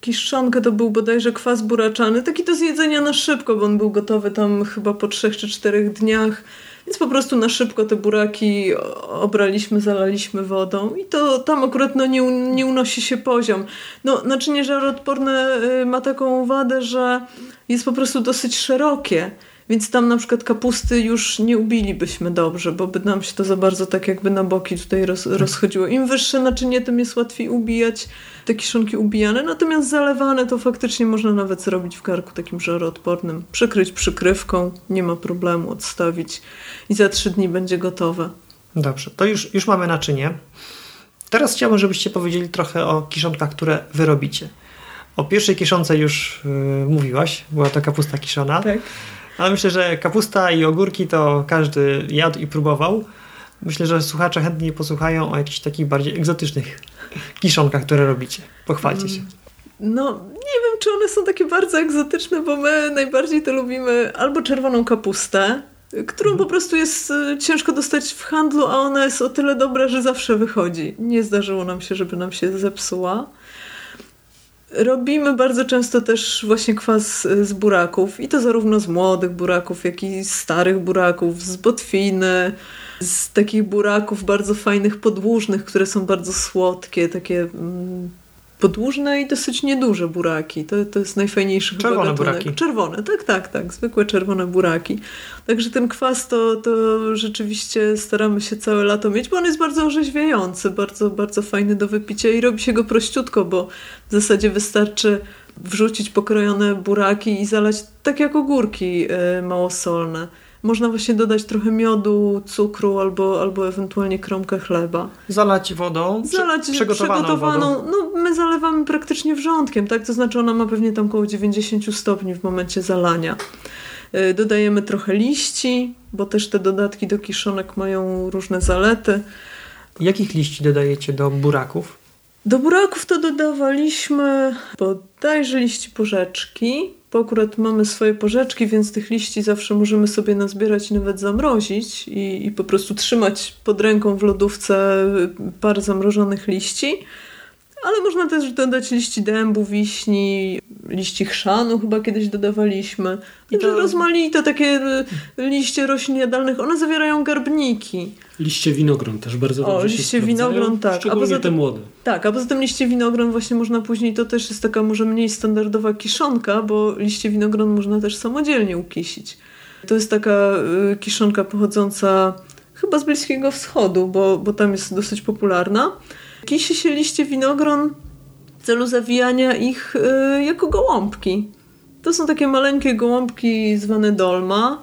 kiszonkę, to był bodajże kwas buraczany, taki do zjedzenia na szybko, bo on był gotowy tam chyba po trzech czy czterech dniach, więc po prostu na szybko te buraki obraliśmy, zalaliśmy wodą i to tam akurat no, nie, nie unosi się poziom. No, naczynie żaroodporne y, ma taką wadę, że jest po prostu dosyć szerokie. Więc tam na przykład kapusty już nie ubilibyśmy dobrze, bo by nam się to za bardzo tak jakby na boki tutaj roz, tak. rozchodziło. Im wyższe naczynie, tym jest łatwiej ubijać te kiszonki ubijane, natomiast zalewane to faktycznie można nawet zrobić w garku takim żaroodpornym. Przykryć przykrywką, nie ma problemu, odstawić i za trzy dni będzie gotowe. Dobrze, to już, już mamy naczynie. Teraz chciałbym, żebyście powiedzieli trochę o kiszonkach, które wy robicie. O pierwszej kiszonce już yy, mówiłaś, była to kapusta kiszona. Tak. Ale myślę, że kapusta i ogórki to każdy jadł i próbował. Myślę, że słuchacze chętnie posłuchają o jakichś takich bardziej egzotycznych kiszonkach, które robicie. Pochwalcie się. No, nie wiem, czy one są takie bardzo egzotyczne, bo my najbardziej to lubimy albo czerwoną kapustę, którą mhm. po prostu jest y, ciężko dostać w handlu, a ona jest o tyle dobra, że zawsze wychodzi. Nie zdarzyło nam się, żeby nam się zepsuła. Robimy bardzo często też właśnie kwas z buraków i to zarówno z młodych buraków, jak i z starych buraków, z botwiny, z takich buraków bardzo fajnych, podłużnych, które są bardzo słodkie, takie mm, podłużne i dosyć nieduże buraki. To, to jest najfajniejszy Czerwone buraki. Czerwone, tak, tak, tak. Zwykłe czerwone buraki. Także ten kwas to, to rzeczywiście staramy się całe lato mieć, bo on jest bardzo orzeźwiający, bardzo, bardzo fajny do wypicia i robi się go prościutko, bo w zasadzie wystarczy wrzucić pokrojone buraki i zalać tak jak ogórki yy, małosolne. Można właśnie dodać trochę miodu, cukru albo, albo ewentualnie kromkę chleba. Zalać wodą? Zalać przygotowaną, przygotowaną wodą. No my zalewamy praktycznie wrzątkiem, tak? To znaczy ona ma pewnie tam około 90 stopni w momencie zalania. Y, dodajemy trochę liści, bo też te dodatki do kiszonek mają różne zalety. Jakich liści dodajecie do buraków? Do buraków to dodawaliśmy bodajże liści porzeczki, bo akurat mamy swoje porzeczki, więc tych liści zawsze możemy sobie nazbierać nawet zamrozić i, i po prostu trzymać pod ręką w lodówce parę zamrożonych liści. Ale można też dodać liści dębu, wiśni, liści chrzanu chyba kiedyś dodawaliśmy. I to rozmaite takie liście roślin jadalnych, one zawierają garbniki. Liście winogron też bardzo dobrze o, liście winogron, tak. Szczególnie a poza tym, te młode. Tak, a poza tym liście winogron właśnie można później, to też jest taka może mniej standardowa kiszonka, bo liście winogron można też samodzielnie ukisić. To jest taka y, kiszonka pochodząca chyba z Bliskiego Wschodu, bo, bo tam jest dosyć popularna. Kisi się liście winogron w celu zawijania ich y, jako gołąbki. To są takie maleńkie gołąbki zwane dolma.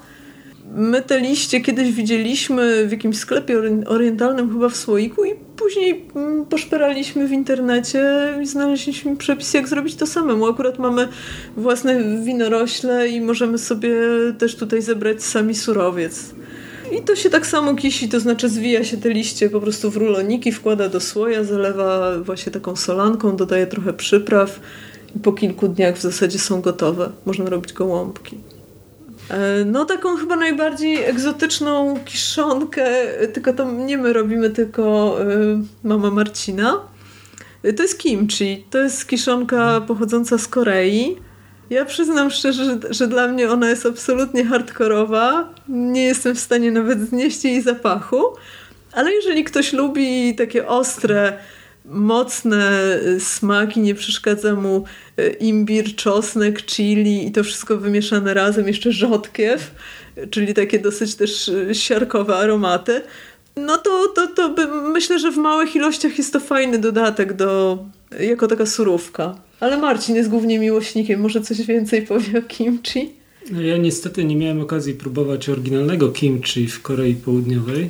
My te liście kiedyś widzieliśmy w jakimś sklepie orientalnym, chyba w słoiku, i później mm, poszperaliśmy w internecie i znaleźliśmy przepis, jak zrobić to samemu. Akurat mamy własne winorośle i możemy sobie też tutaj zebrać sami surowiec. I to się tak samo kisi, to znaczy zwija się te liście po prostu w ruloniki, wkłada do słoja, zalewa właśnie taką solanką, dodaje trochę przypraw i po kilku dniach w zasadzie są gotowe. Można robić gołąbki. E, no taką chyba najbardziej egzotyczną kiszonkę, tylko to nie my robimy, tylko y, mama Marcina. E, to jest kimchi. To jest kiszonka pochodząca z Korei. Ja przyznam szczerze, że, że, dla mnie ona jest absolutnie hardkorowa. Nie jestem w stanie nawet znieść jej zapachu. Ale jeżeli ktoś lubi takie ostre, mocne smaki, nie przeszkadza mu e, imbir, czosnek, chili i to wszystko wymieszane razem, jeszcze rzodkiew, czyli takie dosyć też e, siarkowe aromaty, no to, to, to by, myślę, że w małych ilościach jest to fajny dodatek do, jako taka surówka. Ale Marcin jest głównie miłośnikiem, może coś więcej powie o kimchi? No ja niestety nie miałem okazji próbować oryginalnego kimchi w Korei Południowej.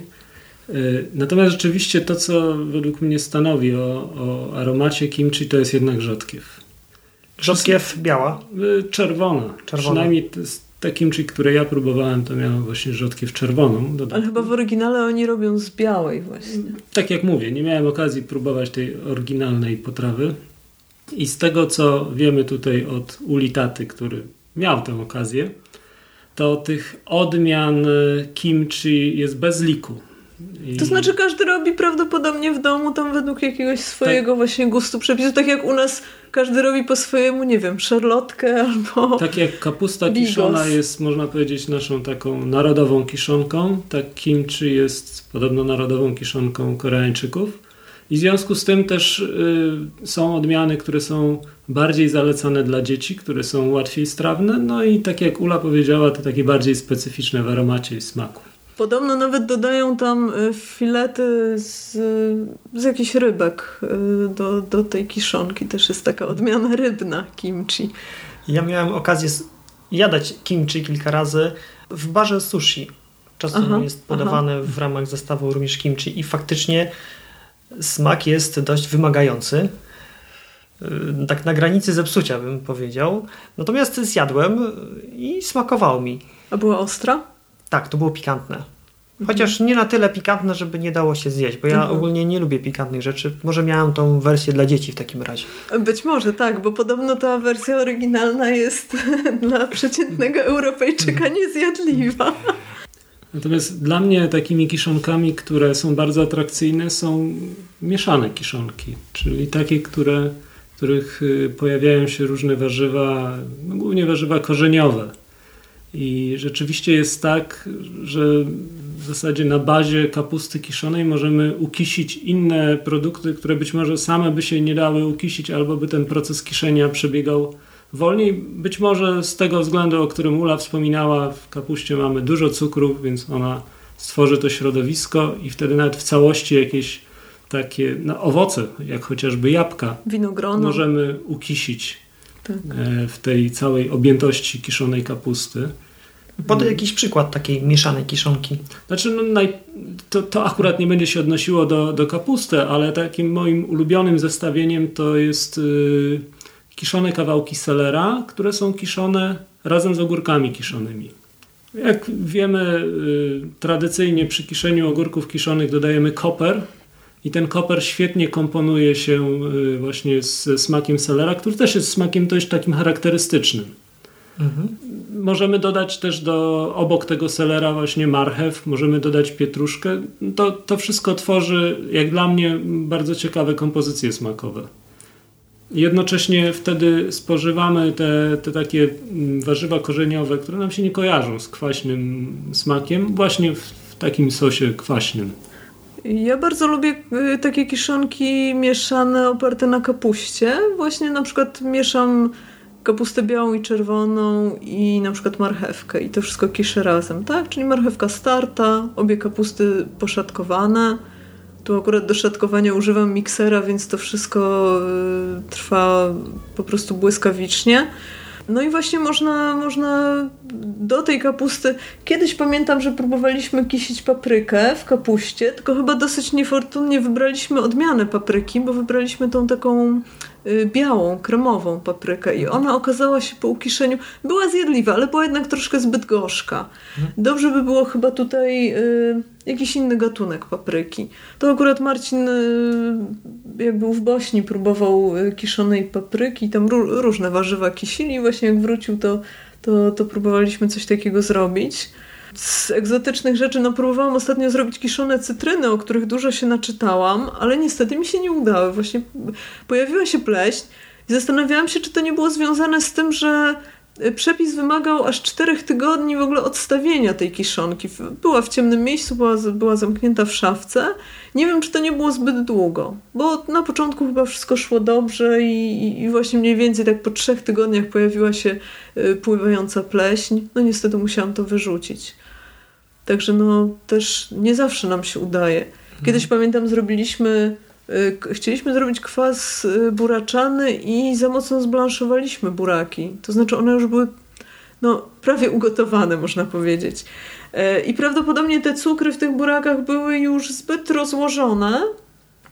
E, natomiast rzeczywiście to, co według mnie stanowi o, o aromacie kimchi, to jest jednak rzodkiew. Rzodkiew biała? E, czerwona. czerwona. Przynajmniej te kimchi, które ja próbowałem, to miało właśnie rzodkiew czerwoną. Ale chyba w oryginale oni robią z białej właśnie. Tak jak mówię, nie miałem okazji próbować tej oryginalnej potrawy. I z tego, co wiemy tutaj od Ulitaty, który miał tę okazję, to tych odmian kimchi jest bez liku. I... To znaczy każdy robi prawdopodobnie w domu tam według jakiegoś swojego tak. właśnie gustu przepisu, tak jak u nas każdy robi po swojemu, nie wiem, szarlotkę albo Tak jak kapusta bigos. kiszona jest, można powiedzieć, naszą taką narodową kiszonką, tak kimchi jest podobno narodową kiszonką Koreańczyków. I w związku z tym też y, są odmiany, które są bardziej zalecane dla dzieci, które są łatwiej strawne, no i tak jak Ula powiedziała, to takie bardziej specyficzne w aromacie i smaku. Podobno nawet dodają tam y, filety z, z jakichś rybek y, do, do tej kiszonki. Też jest taka odmiana rybna kimchi. Ja miałem okazję jadać kimchi kilka razy w barze sushi. Czasem aha, jest podawane aha. w ramach zestawu również kimchi i faktycznie smak jest dość wymagający. Y, tak na granicy zepsucia bym powiedział. Natomiast zjadłem i smakowało mi. A była ostra? Tak, to było pikantne. Chociaż nie na tyle pikantne, żeby nie dało się zjeść, bo ja mhm. ogólnie nie lubię pikantnych rzeczy. Może miałam tą wersję dla dzieci w takim razie. Być może tak, bo podobno ta wersja oryginalna jest [laughs] dla przeciętnego Europejczyka niezjadliwa. Natomiast dla mnie takimi kiszonkami, które są bardzo atrakcyjne, są mieszane kiszonki, czyli takie, które, w których y, pojawiają się różne warzywa, no głównie warzywa korzeniowe. I rzeczywiście jest tak, że w zasadzie na bazie kapusty kiszonej możemy ukisić inne produkty, które być może same by się nie dały ukisić, albo by ten proces kiszenia przebiegał wolniej. Być może z tego względu, o którym Ula wspominała, w kapuście mamy dużo cukru, więc ona stworzy to środowisko i wtedy nawet w całości jakieś takie no, owoce, jak chociażby jabłka, Winogrono. możemy ukisić tak. E, w tej całej objętości kiszonej kapusty. Podaj jakiś przykład takiej mieszanej kiszonki. Znaczy, no, naj, to, to akurat nie będzie się odnosiło do, do kapusty, ale takim moim ulubionym zestawieniem to jest yy, kiszone kawałki selera, które są kiszone razem z ogórkami kiszonymi. Jak wiemy, yy, tradycyjnie przy kiszeniu ogórków kiszonych dodajemy koper i ten koper świetnie komponuje się yy, właśnie z smakiem selera, który też jest smakiem dość takim charakterystycznym. Mhm. Możemy dodać też do obok tego selera właśnie marchew, możemy dodać pietruszkę. To, to wszystko tworzy, jak dla mnie, bardzo ciekawe kompozycje smakowe. Jednocześnie wtedy spożywamy te, te takie mm, warzywa korzeniowe, które nam się nie kojarzą z kwaśnym smakiem, właśnie w, w takim sosie kwaśnym. Ja bardzo lubię y, takie kiszonki mieszane oparte na kapuście. Właśnie na przykład mieszam kapustę białą i czerwoną i na przykład marchewkę i to wszystko kiszę razem, tak? Czyli marchewka starta, obie kapusty poszatkowane. Tu akurat do szatkowania używam miksera, więc to wszystko y, trwa po prostu błyskawicznie. No i właśnie można, można do tej kapusty. Kiedyś pamiętam, że próbowaliśmy kisić paprykę w kapuście, tylko chyba dosyć niefortunnie wybraliśmy odmianę papryki, bo wybraliśmy tą taką białą, kremową paprykę i ona okazała się po ukiszeniu, była zjadliwa, ale była jednak troszkę zbyt gorzka. Dobrze by było chyba tutaj y, jakiś inny gatunek papryki. To akurat Marcin y, jak był w Bośni próbował y, kiszonej papryki, tam ró- różne warzywa kisili i właśnie jak wrócił to, to, to próbowaliśmy coś takiego zrobić. Z egzotycznych rzeczy, no próbowałam ostatnio zrobić kiszone cytryny, o których dużo się naczytałam, ale niestety mi się nie udały. Właśnie pojawiła się pleśń i zastanawiałam się, czy to nie było związane z tym, że y, przepis wymagał aż czterech tygodni w ogóle odstawienia tej kiszonki. Była w ciemnym miejscu, była, była zamknięta w szafce. Nie wiem, czy to nie było zbyt długo, bo na początku chyba wszystko szło dobrze i, i właśnie mniej więcej tak po trzech tygodniach pojawiła się y, pływająca pleśń. No niestety musiałam to wyrzucić. Także no też nie zawsze nam się udaje. Kiedyś pamiętam zrobiliśmy, y, chcieliśmy zrobić kwas y, buraczany i za mocno zblanszowaliśmy buraki. To znaczy one już były no, prawie ugotowane, można powiedzieć. E, I prawdopodobnie te cukry w tych burakach były już zbyt rozłożone,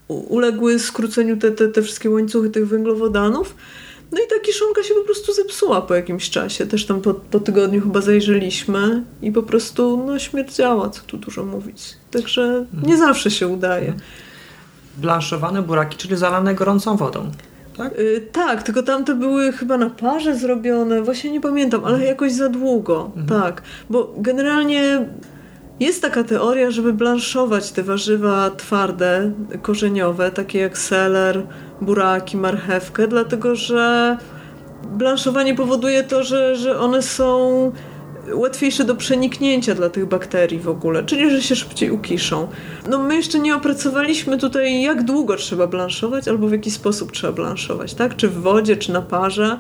uległy skróceniu te, te, te wszystkie łańcuchy tych węglowodanów. No i ta kiszonka się po prostu zepsuła po jakimś czasie. Też tam po, po tygodniu chyba zajrzeliśmy i po prostu no, śmierdziała, co tu dużo mówić. Także nie zawsze się udaje. Blanszowane buraki, czyli zalane gorącą wodą. Tak? Y, tak, tylko tamte były chyba na parze zrobione, właśnie nie pamiętam, ale jakoś za długo. Tak, bo generalnie jest taka teoria, żeby blanszować te warzywa twarde, korzeniowe, takie jak seler, buraki, marchewkę, dlatego że blanszowanie powoduje to, że, że one są łatwiejsze do przeniknięcia dla tych bakterii w ogóle, czyli że się szybciej ukiszą. No my jeszcze nie opracowaliśmy tutaj, jak długo trzeba blanszować, albo w jaki sposób trzeba blanszować, tak? Czy w wodzie, czy na parze.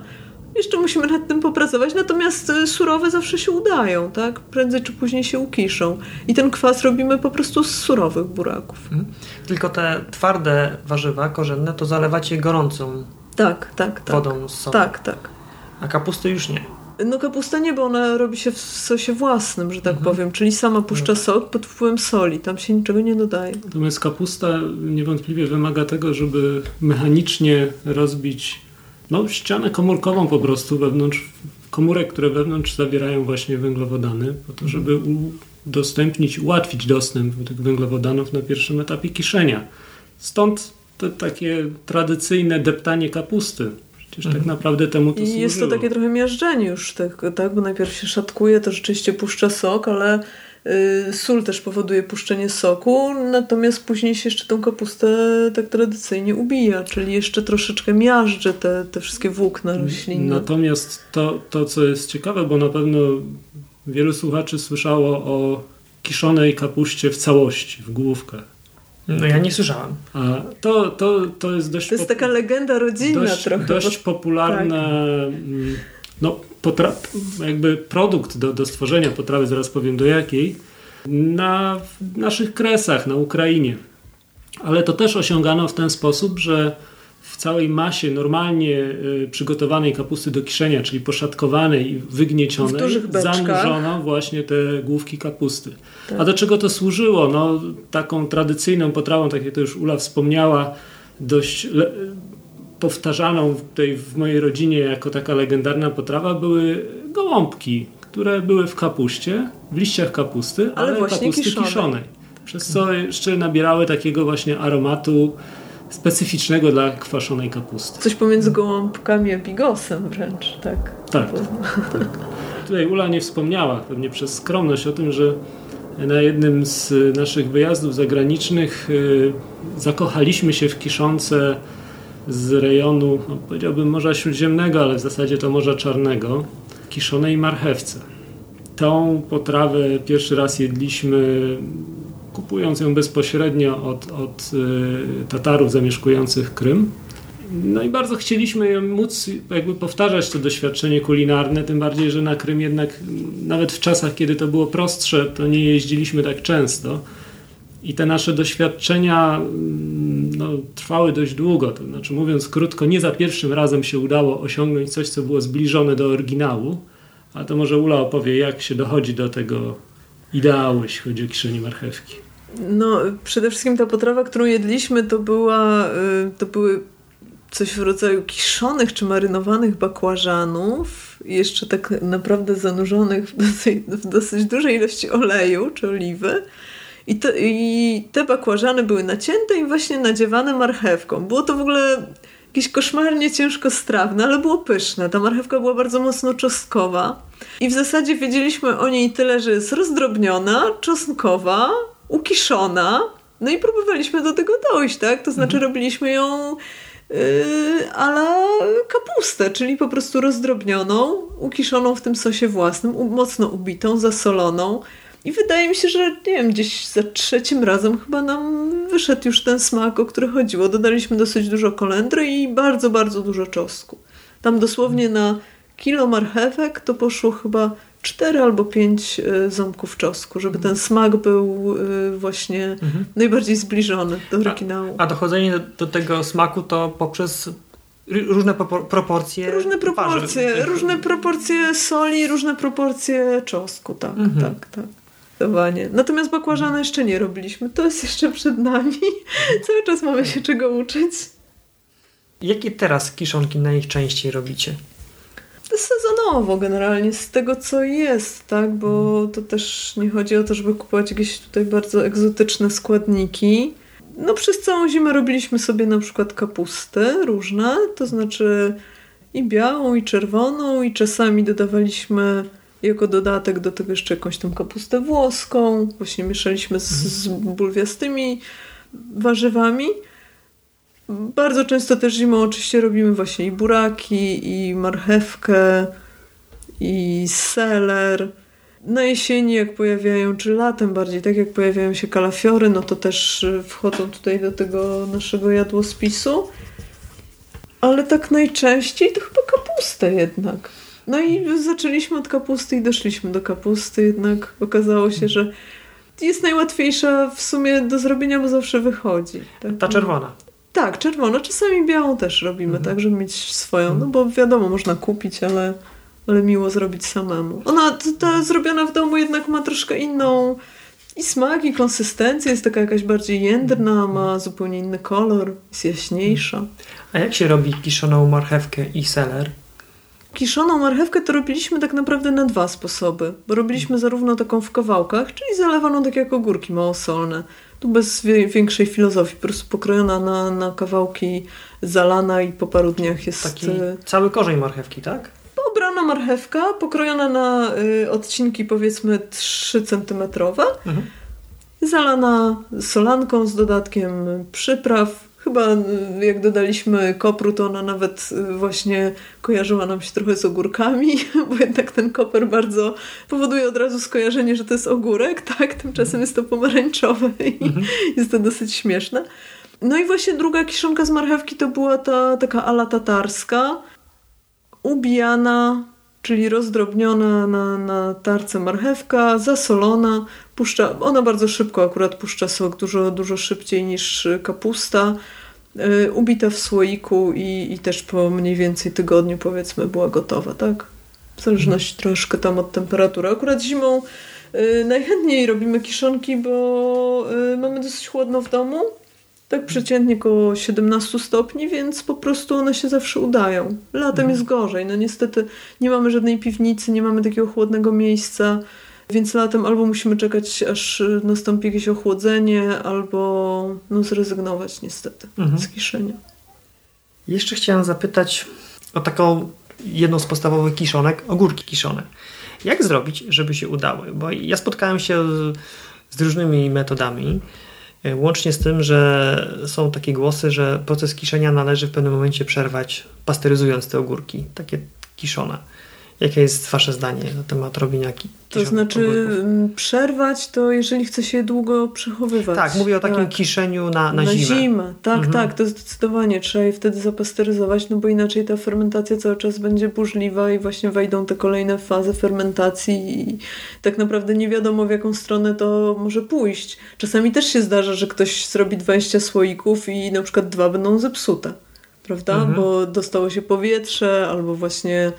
Jeszcze musimy nad tym popracować, natomiast y, surowe zawsze się udają, tak? Prędzej czy później się ukiszą. I ten kwas robimy po prostu z surowych buraków. Tylko te twarde warzywa korzenne to zalewacie gorącą Tak, tak, tak. wodą z sodą. Tak, tak. A kapusty już nie. No kapusta nie, bo ona robi się w sosie własnym, że tak powiem, czyli sama puszcza sok pod wpływem soli, tam się niczego nie dodaje. Natomiast kapusta niewątpliwie wymaga tego, żeby mechanicznie rozbić no, ścianę komórkową po prostu wewnątrz, komórek, które wewnątrz zawierają właśnie węglowodany, po to, żeby udostępnić, ułatwić dostęp do tych węglowodanów na pierwszym etapie kiszenia. Stąd to takie tradycyjne deptanie kapusty. Przecież tak naprawdę temu to I jest to służyło. takie trochę miażdżenie już, tak, tak? bo najpierw się szatkuje, to rzeczywiście puszcza sok, ale sól też powoduje puszczenie soku, natomiast później się jeszcze tą kapustę tak tradycyjnie ubija, czyli jeszcze troszeczkę miażdży te, te wszystkie włókna roślinne. Natomiast to, to, co jest ciekawe, bo na pewno wielu słuchaczy słyszało o kiszonej kapuście w całości, w główkach. No ja nie słyszałem. A to, to, to jest dość, To jest taka legenda rodzinna dość, trochę. dość popularna, mm, no, jakby produkt do, do stworzenia potrawy, zaraz powiem do jakiej, na naszych kresach, na Ukrainie. Ale to też osiągano w ten sposób, że w całej masie normalnie y, przygotowanej kapusty do kiszenia, czyli poszatkowanej i wygniecionej, zanurzono właśnie te główki kapusty. Tak. A do czego to służyło? No, taką tradycyjną potrawą, tak jak to już Ula wspomniała, dość powtarzaną tutaj w mojej rodzinie jako taka legendarna potrawa były gołąbki, które były w kapuście, w liściach kapusty, Ale ale, kapusty kiszonej. kiszonej. Przez co jeszcze nabierały takiego właśnie aromatu specyficznego dla kwaszonej kapusty. Coś pomiędzy gołąbkami a bigosem wręcz, tak. Tak. Tutaj Ula nie wspomniała, pewnie przez skromność, o tym, że na jednym z naszych wyjazdów zagranicznych y, zakochaliśmy się w kiszonce z rejonu, no, powiedziałbym Morza Śródziemnego, ale w zasadzie to Morza Czarnego, kiszonej marchewce. Tą potrawę pierwszy raz jedliśmy kupując ją bezpośrednio od, od y, Tatarów zamieszkujących Krym. No i bardzo chcieliśmy móc jakby powtarzać to doświadczenie kulinarne, tym bardziej, że na Krym jednak nawet w czasach, kiedy to było prostsze, to nie jeździliśmy tak często. I te nasze doświadczenia no, trwały dość długo. To znaczy, mówiąc krótko, nie za pierwszym razem się udało osiągnąć coś, co było zbliżone do oryginału. A to może Ula opowie, jak się dochodzi do tego ideału, jeśli chodzi o kiszenie marchewki. No, przede wszystkim ta potrawa, którą jedliśmy, to była, y, to były coś w rodzaju kiszonych czy marynowanych bakłażanów, jeszcze tak naprawdę zanurzonych w dosyć, w dosyć dużej ilości oleju czy oliwy. I te, I te bakłażany były nacięte i właśnie nadziewane marchewką. Było to w ogóle jakieś koszmarnie ciężko strawne, ale było pyszne. Ta marchewka była bardzo mocno czosnkowa. I w zasadzie wiedzieliśmy o niej tyle, że jest rozdrobniona, czosnkowa, ukiszona. No i próbowaliśmy do tego dojść, tak? To znaczy mhm. robiliśmy ją yy, ala kapustę, czyli po prostu rozdrobnioną, ukiszoną w tym sosie własnym, mocno ubitą, zasoloną. I wydaje mi się, że nie wiem, gdzieś za trzecim razem chyba nam wyszedł już ten smak, o który chodziło. Dodaliśmy dosyć dużo kolendry i bardzo, bardzo dużo czosnku. Tam dosłownie na kilo marchewek to poszło chyba cztery albo pięć e, ząbków czosnku, żeby ten smak był e, właśnie mhm. najbardziej zbliżony do oryginału. A, a dochodzenie do, do, tego smaku to poprzez różne proporcje różne proporcje, różne proporcje soli, różne proporcje czosnku, tak, mhm. tak, tak. Zdecydowanie. Natomiast bakłażana jeszcze nie robiliśmy. To jest jeszcze przed nami. [laughs] Cały czas mamy się czego uczyć. Jakie teraz kiszonki najczęściej robicie? sezonowo generalnie z tego co jest, tak? Bo to też nie chodzi o to, żeby kupować jakieś tutaj bardzo egzotyczne składniki. No przez całą zimę robiliśmy sobie na przykład kapusty różne, to znaczy i białą, i czerwoną, i czasami dodawaliśmy jako dodatek do tego jeszcze jakąś tam kapustę włoską. Właśnie mieszaliśmy z, z bulwiastymi warzywami. Bardzo często też zimą oczywiście robimy właśnie i buraki, i marchewkę, i seler. Na jesieni jak pojawiają, czy latem bardziej, tak jak pojawiają się kalafiory, no to też wchodzą tutaj do tego naszego jadłospisu. Ale tak najczęściej to chyba kapustę jednak. No i zaczęliśmy od kapusty i doszliśmy do kapusty, jednak okazało się, że jest najłatwiejsza w sumie do zrobienia, bo zawsze wychodzi. Tak? Ta czerwona. Tak, czerwona. Czasami białą też robimy, mhm. tak, żeby mieć swoją. No bo wiadomo, można kupić, ale, ale miło zrobić samemu. Ona, ta zrobiona w domu jednak ma troszkę inną i smak, i konsystencję. Jest taka jakaś bardziej jędrna, ma zupełnie inny kolor, jest jaśniejsza. A jak się robi kiszoną marchewkę i seler? Kiszoną marchewkę to robiliśmy tak naprawdę na dwa sposoby, bo robiliśmy zarówno taką w kawałkach, czyli zalewaną tak jak ogórki małosolne. Tu bez większej filozofii, po prostu pokrojona na, na kawałki, zalana i po paru dniach jest... Taki e, cały korzeń marchewki, tak? Obrana marchewka, pokrojona na y, odcinki powiedzmy 3 cm, mhm. zalana solanką z dodatkiem przypraw, Chyba y, jak dodaliśmy kopru, to ona nawet y, właśnie kojarzyła nam się trochę z ogórkami, [laughs] bo jednak ten koper bardzo powoduje od razu skojarzenie, że to jest ogórek, [laughs] tak? Tymczasem jest to pomarańczowe i mhm. [laughs] jest to dosyć śmieszne. No i właśnie druga kiszonka z marchewki to była ta taka ala tatarska, ubijana, czyli rozdrobniona na, na tarce marchewka, zasolona, puszcza, ona bardzo szybko akurat puszcza sok, dużo, dużo szybciej niż kapusta, ubita w słoiku i, i też po mniej więcej tygodniu powiedzmy była gotowa, tak? W zależności hmm. troszkę tam od temperatury. Akurat zimą yy, najchętniej robimy kiszonki, bo yy, mamy dosyć chłodno w domu, tak przeciętnie około 17 stopni, więc po prostu one się zawsze udają. Latem mhm. jest gorzej. No niestety nie mamy żadnej piwnicy, nie mamy takiego chłodnego miejsca, więc latem albo musimy czekać, aż nastąpi jakieś ochłodzenie, albo no, zrezygnować niestety mhm. z kiszenia. Jeszcze chciałem zapytać o taką jedną z podstawowych kiszonek, ogórki kiszone. Jak zrobić, żeby się udały? Bo ja spotkałem się z, z różnymi metodami. E, łącznie z tym, że są takie głosy, że proces kiszenia należy w pewnym momencie przerwać, pasteryzując te ogórki, takie kiszone. Jakie jest Wasze zdanie na temat robienia To znaczy ogórków? mm, przerwać to, jeżeli chce się je długo przechowywać. Tak, mówię o takim Tak. kiszeniu na, na, zimę. Tak, Mhm. tak, to zdecydowanie trzeba je wtedy zapasteryzować, no bo inaczej ta fermentacja cały czas będzie burzliwa i właśnie wejdą te kolejne fazy fermentacji i tak naprawdę nie wiadomo w jaką stronę to może pójść. Czasami też się zdarza, że ktoś zrobi 20 słoików i na przykład dwa będą zepsute, prawda? Mhm. Bo dostało się powietrze albo właśnie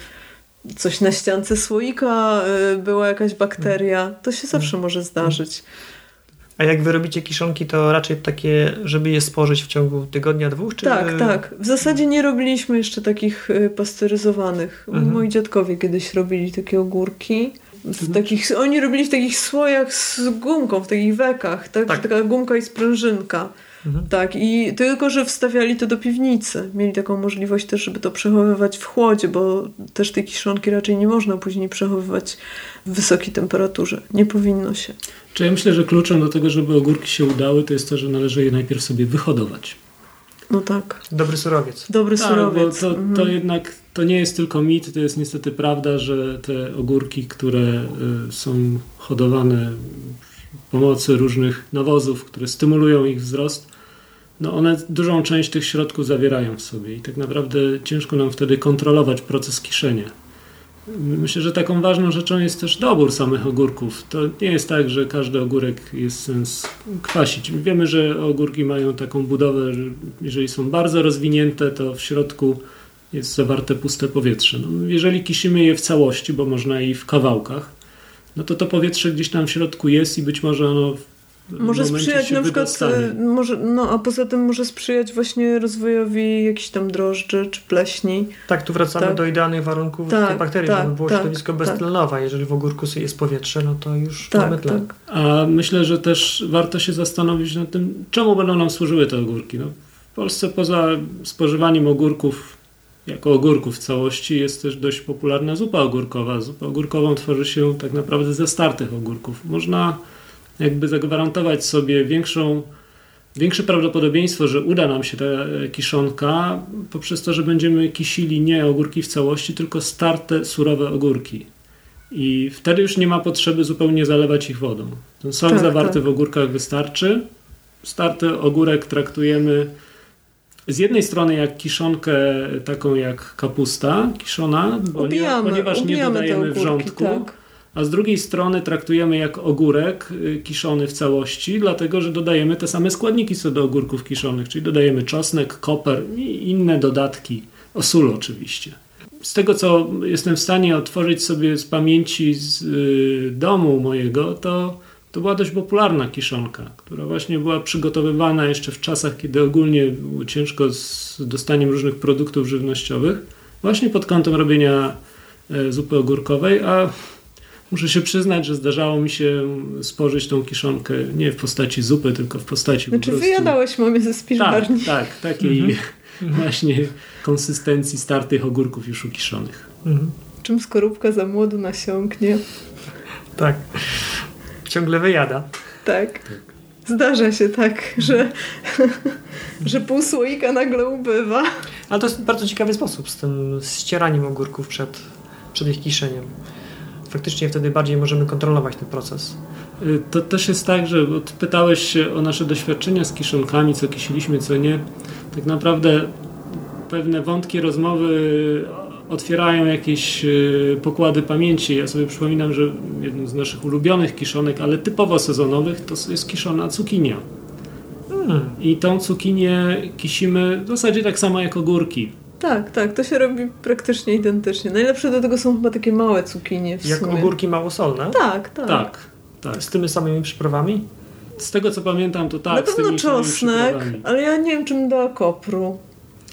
coś na ściance słoika, y, była jakaś bakteria. To się zawsze może zdarzyć. A jak wy robicie kiszonki, to raczej takie, żeby je spożyć w ciągu tygodnia, dwóch? Czy... Tak, tak. W zasadzie nie robiliśmy jeszcze takich y, pasteryzowanych. Mhm. Moi dziadkowie kiedyś robili takie ogórki. W znaczy- takich, oni robili w takich słojach z gumką, w takich wekach, tak? Tak. Taka gumka i sprężynka. Mhm. Tak, i tylko, że wstawiali to do piwnicy. Mieli taką możliwość też, żeby to przechowywać w chłodzie, bo też tej kiszonki raczej nie można później przechowywać w wysokiej temperaturze. Nie powinno się. Czy ja myślę, że kluczem do tego, żeby ogórki się udały, to jest to, że należy je najpierw sobie wyhodować. No tak. Dobry surowiec. Dobry Tak, surowiec. bo to, Mhm. to jednak to nie jest tylko mit, to jest niestety prawda, że te ogórki, które y, są hodowane przy pomocy różnych nawozów, które stymulują ich wzrost, no one dużą część tych środków zawierają w sobie i tak naprawdę ciężko nam wtedy kontrolować proces kiszenia. Myślę, że taką ważną rzeczą jest też dobór samych ogórków. To nie jest tak, że każdy ogórek jest sens kwasić. Wiemy, że ogórki mają taką budowę, że jeżeli są bardzo rozwinięte, to w środku jest zawarte puste powietrze. No, jeżeli kisimy je w całości, bo można i w kawałkach, no to to powietrze gdzieś tam w środku jest i być może ono Może sprzyjać się na przykład, wydostanie. y, może, no a poza tym może sprzyjać właśnie rozwojowi jakichś tam drożdży czy pleśni. Tak, tu wracamy Tak. do idealnych warunków Tak, tej bakterii, tak, żeby było tak, środowisko tak. beztlenowe. Jeżeli w ogórku jest powietrze, no to już Tak, mamy tlen. tak. A myślę, że też warto się zastanowić nad tym, czemu będą nam służyły te ogórki. No, w Polsce poza spożywaniem ogórków jako ogórków w całości jest też dość popularna zupa ogórkowa. Zupę ogórkową tworzy się tak naprawdę ze startych ogórków. Można jakby zagwarantować sobie większą, większe prawdopodobieństwo, że uda nam się ta e, kiszonka poprzez to, że będziemy kisili nie ogórki w całości, tylko starte, surowe ogórki. I wtedy już nie ma potrzeby zupełnie zalewać ich wodą. Ten sok Tak, zawarty tak. w ogórkach wystarczy. Starty ogórek traktujemy z jednej strony jak kiszonkę taką jak kapusta kiszona, bo nie, ponieważ nie ubijamy dodajemy wrzątku, tak. A z drugiej strony traktujemy jak ogórek y, kiszony w całości, dlatego że dodajemy te same składniki co do ogórków kiszonych, czyli dodajemy czosnek, koper i inne dodatki, o sól oczywiście. Z tego, co jestem w stanie otworzyć sobie z pamięci z y, domu mojego, to, to była dość popularna kiszonka, która właśnie była przygotowywana jeszcze w czasach, kiedy ogólnie było ciężko z dostaniem różnych produktów żywnościowych, właśnie pod kątem robienia e, zupy ogórkowej, a muszę się przyznać, że zdarzało mi się spożyć tą kiszonkę nie w postaci zupy, tylko w postaci po Znaczy prostu... wyjadałeś mamie ze Tak, spiżarni. tak, takiej [laughs] właśnie konsystencji startych ogórków już ukiszonych. Mhm. Czym skorupka za młodu nasiąknie. Tak. Ciągle wyjada. Tak. Zdarza się tak, że, [laughs] że pół słoika nagle ubywa. Ale to jest bardzo ciekawy sposób z tym ścieraniem ogórków przed, przed ich kiszeniem. Faktycznie wtedy bardziej możemy kontrolować ten proces. Y, To też jest tak, że ty pytałeś się o nasze doświadczenia z kiszonkami, co kisiliśmy, co nie. Tak naprawdę pewne wątki rozmowy otwierają jakieś y, pokłady pamięci. Ja sobie przypominam, że jedną z naszych ulubionych kiszonek, ale typowo sezonowych, to jest kiszona cukinia. Hmm. I tą cukinię kisimy w zasadzie tak samo jak ogórki. Tak, tak, to się robi praktycznie identycznie. Najlepsze do tego są chyba takie małe cukinie w Jak sumie. ogórki małosolne? Tak, tak. Tak, tak. Z tymi samymi przyprawami? Z tego co pamiętam, to tak. Na z pewno czosnek, ale ja nie wiem, czym dała kopru.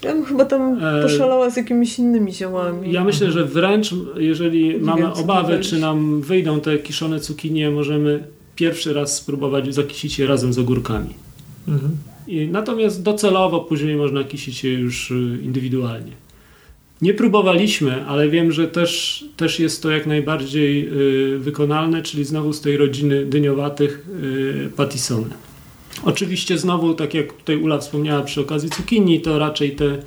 Ja bym chyba tam E, poszalała z jakimiś innymi ziołami. Ja myślę, że wręcz jeżeli Nie mamy wiem, obawy, czy nam wyjdą te kiszone cukinie, możemy pierwszy raz spróbować zakisić je razem z ogórkami. Mhm. I natomiast docelowo później można kisić je już y, indywidualnie. Nie próbowaliśmy, ale wiem, że też, też jest to jak najbardziej y, wykonalne, czyli znowu z tej rodziny dyniowatych y, patisony. Oczywiście znowu, tak jak tutaj Ula wspomniała przy okazji cukinii, to raczej te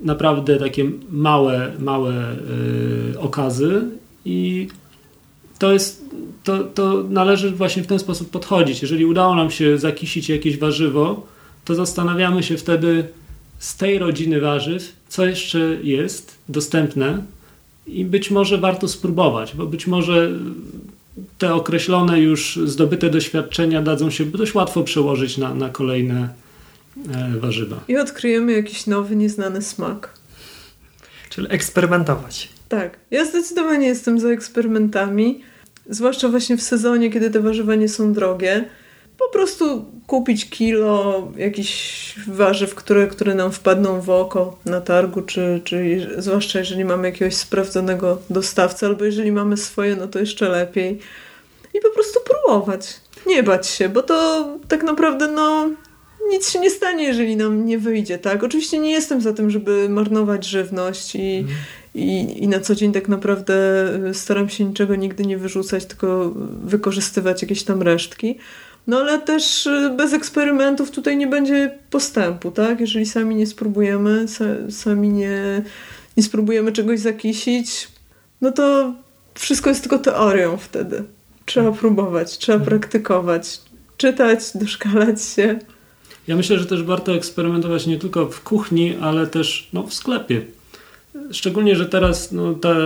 naprawdę takie małe, małe okazy i to jest, to, to należy właśnie w ten sposób podchodzić. Jeżeli udało nam się zakisić jakieś warzywo, to zastanawiamy się wtedy z tej rodziny warzyw, co jeszcze jest dostępne i być może warto spróbować, bo być może te określone już zdobyte doświadczenia dadzą się dość łatwo przełożyć na, na kolejne e, warzywa. I odkryjemy jakiś nowy, nieznany smak. Czyli eksperymentować. Tak. Ja zdecydowanie jestem za eksperymentami, zwłaszcza właśnie w sezonie, kiedy te warzywa nie są drogie. Po prostu kupić kilo jakichś warzyw, które, które nam wpadną w oko na targu, czy, czy zwłaszcza jeżeli mamy jakiegoś sprawdzonego dostawcę, albo jeżeli mamy swoje, no to jeszcze lepiej. I po prostu próbować. Nie bać się, bo to tak naprawdę no nic się nie stanie, jeżeli nam nie wyjdzie, tak? Oczywiście nie jestem za tym, żeby marnować żywność i, mm. i, i na co dzień tak naprawdę y, staram się niczego nigdy nie wyrzucać, tylko wykorzystywać jakieś tam resztki. No ale też y, bez eksperymentów tutaj nie będzie postępu, tak? Jeżeli sami nie spróbujemy, sami nie, nie spróbujemy czegoś zakisić, no to wszystko jest tylko teorią wtedy. Trzeba mhm. próbować, trzeba mhm. praktykować, czytać, [laughs] doszkalać się. Ja myślę, że też warto eksperymentować nie tylko w kuchni, ale też no, w sklepie. Szczególnie, że teraz no, ta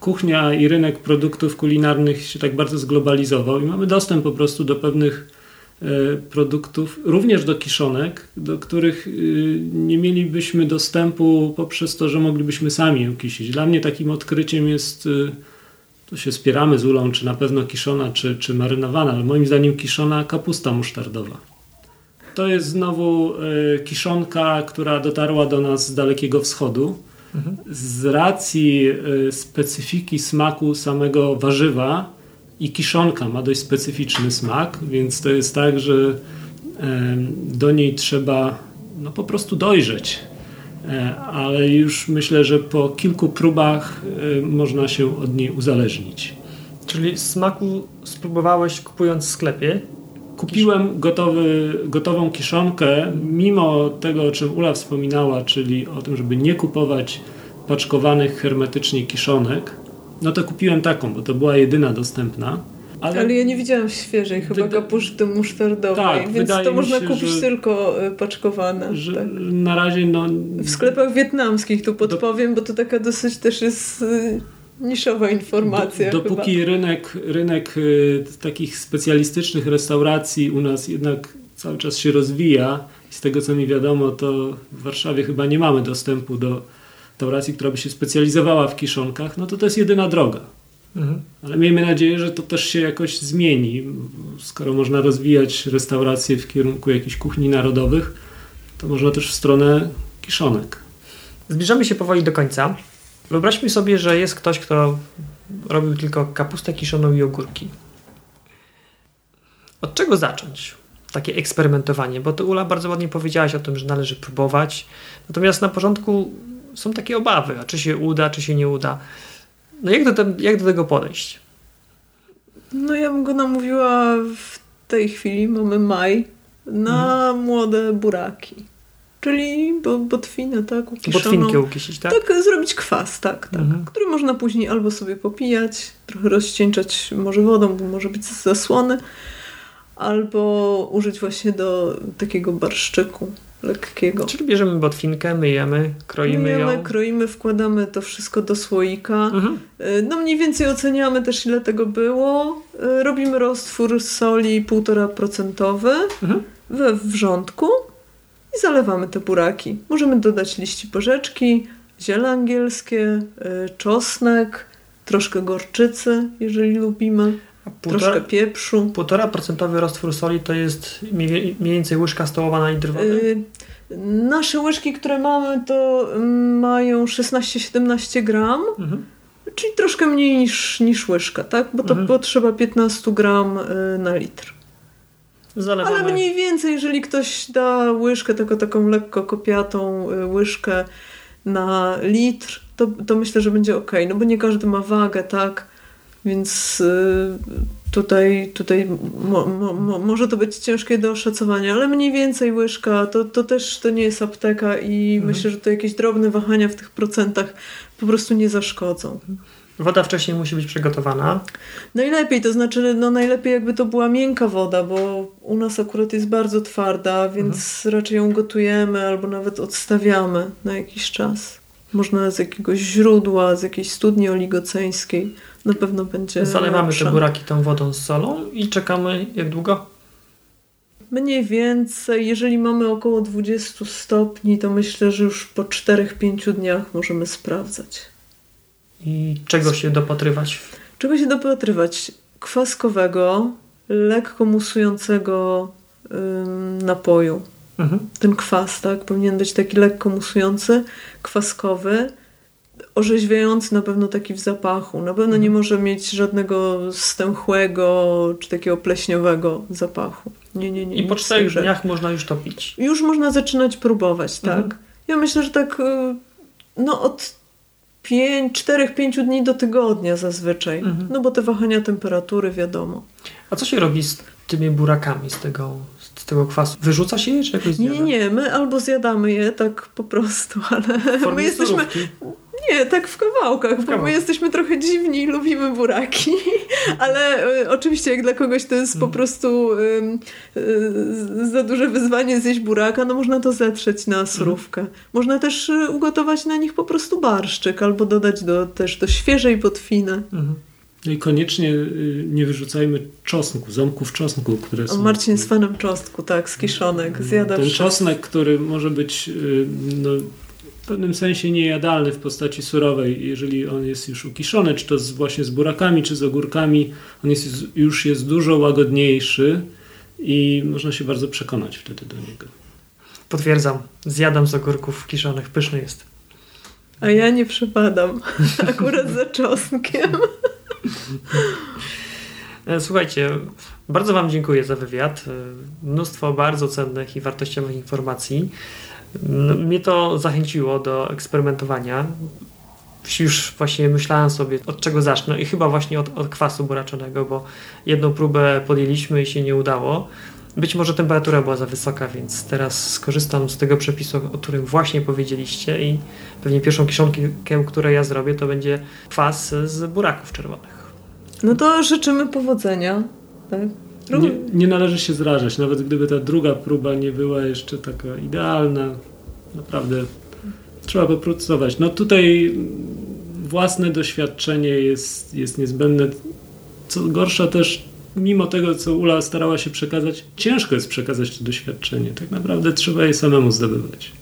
kuchnia i rynek produktów kulinarnych się tak bardzo zglobalizował i mamy dostęp po prostu do pewnych e, produktów, również do kiszonek, do których y, nie mielibyśmy dostępu poprzez to, że moglibyśmy sami ją kisić. Dla mnie takim odkryciem jest, y, to się spieramy z ulą, czy na pewno kiszona, czy, czy marynowana, ale moim zdaniem kiszona kapusta musztardowa. To jest znowu kiszonka, która dotarła do nas z Dalekiego Wschodu z racji y, specyfiki smaku samego warzywa i kiszonka ma dość specyficzny smak, więc to jest tak, że do niej trzeba no, po prostu dojrzeć. E, ale już myślę, że po kilku próbach y, można się od niej uzależnić. Czyli smaku spróbowałeś kupując w sklepie? Kupiłem gotowy, gotową kiszonkę, mimo tego, o czym Ula wspominała, czyli o tym, żeby nie kupować paczkowanych hermetycznie kiszonek. No to kupiłem taką, bo to była jedyna dostępna. Ale, ale ja nie widziałam świeżej chyba Wyda... kapuszty musztardowej, tak, więc to można się, kupić tylko y, paczkowane. Że tak. Na razie no... W sklepach wietnamskich tu podpowiem, do... bo to taka dosyć też jest y, niszowa informacja. Do, dopóki chyba. rynek, rynek y, takich specjalistycznych restauracji u nas jednak cały czas się rozwija i z tego co mi wiadomo, to w Warszawie chyba nie mamy dostępu do restauracji, która by się specjalizowała w kiszonkach, no to to jest jedyna droga. Mhm. Ale miejmy nadzieję, że to też się jakoś zmieni. Skoro można rozwijać restauracje w kierunku jakichś kuchni narodowych, to można też w stronę kiszonek. Zbliżamy się powoli do końca. Wyobraźmy sobie, że jest ktoś, kto robił tylko kapustę kiszoną i ogórki. Od czego zacząć? Takie eksperymentowanie, bo to Ula bardzo ładnie powiedziałaś o tym, że należy próbować. Natomiast na początku są takie obawy, a czy się uda, czy się nie uda. No jak do, te, jak do tego podejść? No ja bym go namówiła w tej chwili, mamy maj, na mhm. młode buraki. Czyli bo, botwinę, tak? Ukiszoną. Botwinkę ukisić, tak? Tak, zrobić kwas, tak, tak. Mhm. Który można później albo sobie popijać, trochę rozcieńczać może wodą, bo może być zasłony, albo użyć właśnie do takiego barszczyku lekkiego. Czyli bierzemy botwinkę, myjemy, kroimy myjemy, ją. kroimy, wkładamy to wszystko do słoika. Mhm. Y, no mniej więcej oceniamy też ile tego było. Y, robimy roztwór soli 1,5% mhm. we wrzątku i zalewamy te buraki. Możemy dodać liści porzeczki, ziele angielskie, y, czosnek, troszkę gorczycy, jeżeli lubimy. Półtora, troszkę pieprzu. Półtora procentowy roztwór soli to jest mniej więcej łyżka stołowa na litr wody? Yy, nasze łyżki, które mamy, to mm, mają 16-17 gram, mhm. czyli troszkę mniej niż, niż łyżka, tak? Bo to mhm. potrzeba 15 gram y, na litr. Zalewamy. Ale mniej więcej, jeżeli ktoś da łyżkę, tylko taką lekko kopiatą y, łyżkę na litr, to, to myślę, że będzie ok. No bo nie każdy ma wagę, tak? Więc y, Tutaj, tutaj mo, mo, może to być ciężkie do oszacowania, ale mniej więcej łyżka to, to też to nie jest apteka i mhm. myślę, że to jakieś drobne wahania w tych procentach po prostu nie zaszkodzą. Woda wcześniej musi być przygotowana. Najlepiej, to znaczy no najlepiej jakby to była miękka woda, bo u nas akurat jest bardzo twarda, więc mhm. raczej ją gotujemy albo nawet odstawiamy na jakiś czas. Można z jakiegoś źródła, z jakiejś studni oligoceńskiej. Na pewno będzie. Zalewamy lepsza. te buraki tą wodą z solą i czekamy jak długo? Mniej więcej, jeżeli mamy około 20 stopni, to myślę, że już po 4-5 dniach możemy sprawdzać. I czego się dopatrywać? Czego się dopatrywać? Kwaskowego, lekko musującego ym, napoju. Mhm. Ten kwas, tak? Powinien być taki lekko musujący, kwaskowy, orzeźwiający na pewno taki w zapachu. Na pewno mhm. nie może mieć żadnego stęchłego czy takiego pleśniowego zapachu. Nie, nie, nie. I po czterech dniach można już to pić. Już można zaczynać próbować, tak. Mhm. Ja myślę, że tak y, no od 4-5 dni do tygodnia zazwyczaj. Mhm. No bo te wahania temperatury wiadomo. A co się robi z tymi burakami z tego, z tego kwasu? Wyrzuca się je czy jakoś zjada? Nie, nie, my albo zjadamy je tak po prostu, [laughs] ale my jesteśmy... Nie, tak w kawałkach, w bo my jesteśmy trochę dziwni i lubimy buraki, [laughs] ale y, oczywiście jak dla kogoś to jest po mhm. prostu y, y, za duże wyzwanie zjeść buraka, no można to zetrzeć na surówkę. Mhm. Można też y, ugotować na nich po prostu barszczyk albo dodać do, też do świeżej potwiny. Mhm. No i koniecznie y, nie wyrzucajmy czosnku, ząbków czosnku, które są... O, Marcin jest fanem czosnku, tak, z kiszonek, zjada Ten czosnek, który może być no, w pewnym sensie niejadalny w postaci surowej, jeżeli on jest już ukiszony, czy to z, właśnie z burakami, czy z ogórkami, on jest, już jest dużo łagodniejszy i można się bardzo przekonać wtedy do niego. Potwierdzam, zjadam z ogórków kiszonych, pyszny jest. A ja nie przypadam, [laughs] akurat za czosnkiem. E, słuchajcie, bardzo Wam dziękuję za wywiad. E, mnóstwo bardzo cennych i wartościowych informacji. No, mnie to zachęciło do eksperymentowania. Już właśnie myślałem sobie, od czego zacznę i chyba właśnie od, od kwasu buraczonego, bo jedną próbę podjęliśmy i się nie udało. Być może temperatura była za wysoka, więc teraz skorzystam z tego przepisu, o którym właśnie powiedzieliście i pewnie pierwszą kiszonkę, którą ja zrobię, to będzie kwas z buraków czerwonych. No to życzymy powodzenia. Tak? Nie, nie, należy się zrażać, nawet gdyby ta druga próba nie była jeszcze taka idealna. Naprawdę trzeba popracować. No tutaj własne doświadczenie jest, jest niezbędne. Co gorsza też, mimo tego, co Ula starała się przekazać, ciężko jest przekazać to doświadczenie. Tak naprawdę trzeba je samemu zdobywać.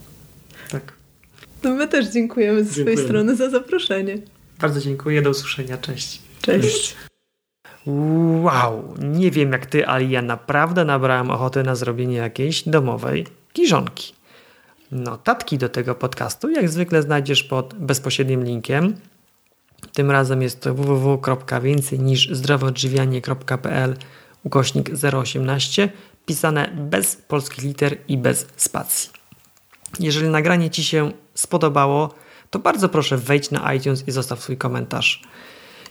Tak. No my też dziękujemy z dziękujemy. swojej strony za zaproszenie. Bardzo dziękuję, do usłyszenia. Cześć. Cześć. Cześć. Wow, nie wiem jak ty, ale ja naprawdę nabrałem ochoty na zrobienie jakiejś domowej kiżonki. Notatki do tego podcastu jak zwykle znajdziesz pod bezpośrednim linkiem. Tym razem jest to www.więcej niż zdrowoodżywianie.pl ukośnik 018 pisane bez polskich liter i bez spacji. Jeżeli nagranie Ci się spodobało, to bardzo proszę wejdź na iTunes i zostaw swój komentarz.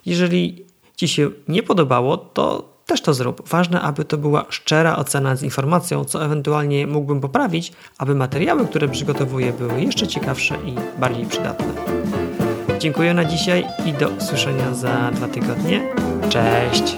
Jeżeli Ci się nie podobało, to też to zrób. Ważne, aby to była szczera ocena z informacją, co ewentualnie mógłbym poprawić, aby materiały, które przygotowuję, były jeszcze ciekawsze i bardziej przydatne. Dziękuję na dzisiaj i do usłyszenia za dwa tygodnie. Cześć!